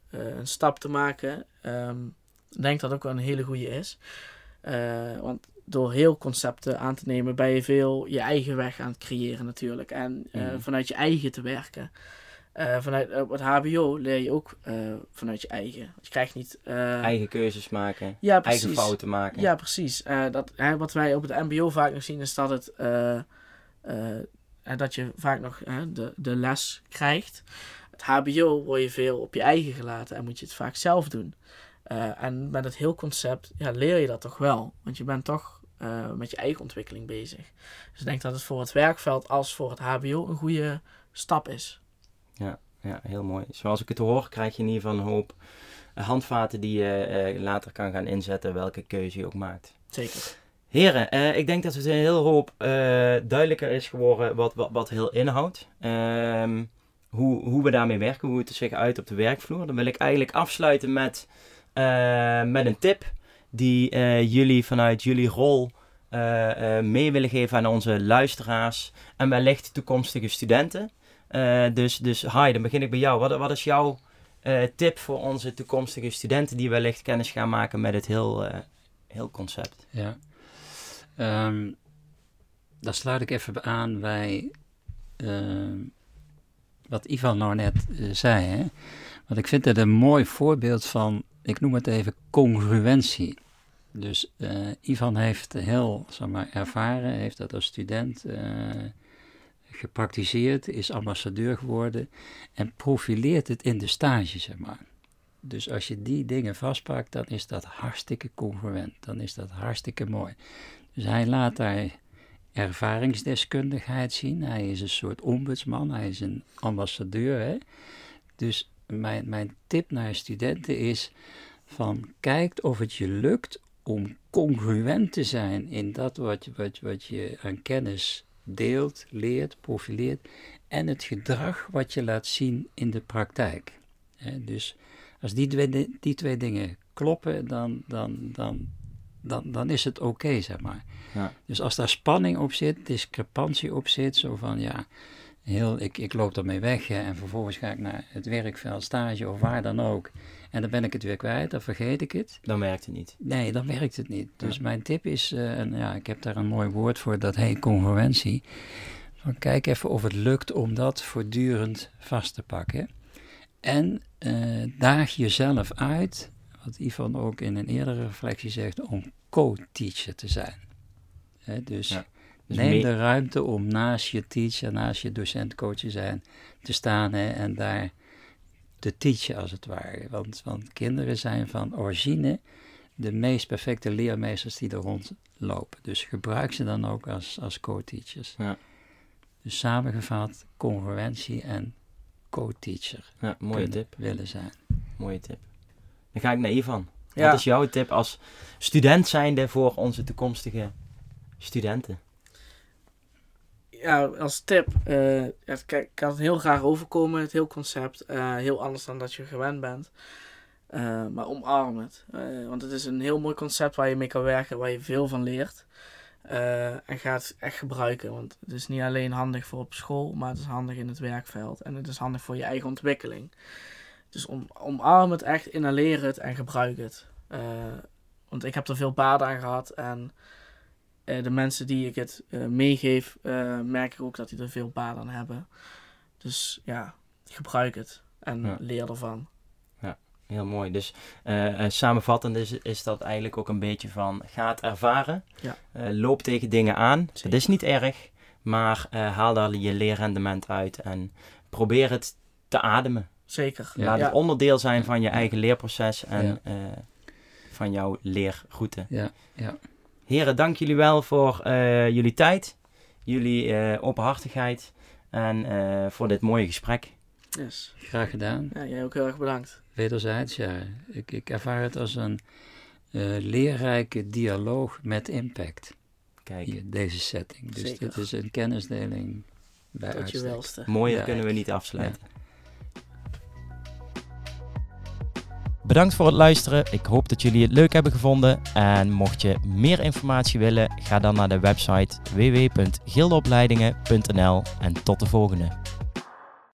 een stap te maken. Um, denk dat ook wel een hele goede is. Uh, want door heel concepten aan te nemen, ben je veel je eigen weg aan het creëren natuurlijk. En uh, mm. vanuit je eigen te werken. Uh, vanuit het HBO leer je ook vanuit je eigen. Je krijgt niet. eigen keuzes maken. Ja, eigen fouten maken. Ja, precies. dat, wat wij op het MBO vaak nog zien is dat het. dat je vaak nog de, de les krijgt. Het HBO word je veel op je eigen gelaten en moet je het vaak zelf doen. En met het heel concept ja, leer je dat toch wel. Want je bent toch met je eigen ontwikkeling bezig. Dus ik denk dat het voor het werkveld als voor het HBO een goede stap is. Ja, ja heel mooi. Zoals ik het hoor, krijg je in ieder geval een hoop handvaten die je uh, later kan gaan inzetten, welke keuze je ook maakt. Zeker. Heren, ik denk dat het een heel hoop duidelijker is geworden wat, wat, wat heel inhoudt. Ehm, hoe, hoe we daarmee werken, hoe het zich uit op de werkvloer. Dan wil ik eigenlijk afsluiten met eh, met een tip die eh, jullie vanuit jullie rol eh, mee willen geven aan onze luisteraars en wellicht toekomstige studenten. Dus, dus hi, dan begin ik bij jou. Wat, wat is jouw tip voor onze toekomstige studenten die wellicht kennis gaan maken met het heel, heel concept? Ja, um, daar sluit ik even aan bij ehm, wat Ivan nou net zei. Hè? Want ik vind het een mooi voorbeeld van ik noem het even congruentie. Dus Ivan heeft heel zeg maar, ervaren, heeft dat als student gepraktiseerd, is ambassadeur geworden en profileert het in de stage, zeg maar. Dus als je die dingen vastpakt, dan is dat hartstikke congruent. Dan is dat hartstikke mooi. Dus hij laat daar ervaringsdeskundigheid zien. Hij is een soort ombudsman, hij is een ambassadeur. Hè? Dus mijn, mijn tip naar studenten is van kijkt of het je lukt om congruent te zijn in dat wat, wat, wat je aan kennis deelt, leert, profileert en het gedrag wat je laat zien in de praktijk. dus als die twee, die twee dingen kloppen, dan, dan, dan, dan, dan is het oké, zeg maar. Ja. Dus als daar spanning op zit, discrepantie op zit, zo van ja, heel, ik, ik loop ermee weg hè, en vervolgens ga ik naar het werkveld, stage of waar dan ook. En dan ben ik het weer kwijt, dan vergeet ik het. Dan werkt het niet. Nee, dan werkt het niet. Dus mijn tip is, uh, en ja, ik heb daar een mooi woord voor, dat heet congruentie. Van kijk even of het lukt om dat voortdurend vast te pakken. En uh, daag jezelf uit, wat Ivan ook in een eerdere reflectie zegt, om co-teacher te zijn. dus ja. Dus Neem de ruimte om naast je teacher, naast je docent-coach te zijn, te staan hè, en daar te teachen als het ware. Want, want kinderen zijn van origine de meest perfecte leermeesters die er rondlopen. Dus gebruik ze dan ook als, als co-teachers. Ja. Dus samengevat, congruentie en co-teacher. Ja, mooie tip. Willen zijn. Mooie tip. Dan ga ik naar Ivan. Wat is jouw tip als student zijnde voor onze toekomstige studenten? Ja, als tip, uh, ik kan het heel graag overkomen, het heel concept. Uh, heel anders dan dat je gewend bent. Uh, maar omarm het. want het is een heel mooi concept waar je mee kan werken, waar je veel van leert. en ga het echt gebruiken. Want het is niet alleen handig voor op school, maar het is handig in het werkveld. En het is handig voor je eigen ontwikkeling. Dus om, omarm het echt, inhaleer het en gebruik het. want ik heb er veel baat aan gehad en uh, de mensen die ik het uh, meegeef, uh, merk ik ook dat die er veel baat aan hebben. Dus ja, gebruik het en leer ervan. Ja, heel mooi. Dus samenvattend is, is dat eigenlijk ook een beetje van ga het ervaren. Ja. loop tegen dingen aan. Het is niet erg, maar haal daar je leerrendement uit en probeer het te ademen. Zeker. Laat het onderdeel zijn van je eigen leerproces en van jouw leerroute. Ja, ja. Heren, dank jullie wel voor eh, jullie tijd, jullie eh, openhartigheid en eh, voor dit mooie gesprek. Yes. Graag gedaan. Ja, jij ook heel erg bedankt. Wederzijds, ja. Ik, ik ervaar het als een eh, leerrijke dialoog met impact. Kijk, Hier, deze setting. Dus Zeker. dit is een kennisdeling bij Tot je welste. mooier Ja. kunnen we niet afsluiten. Bedankt voor het luisteren. Ik hoop dat jullie het leuk hebben gevonden. En mocht je meer informatie willen, ga dan naar de website www.gildeopleidingen.nl en tot de volgende.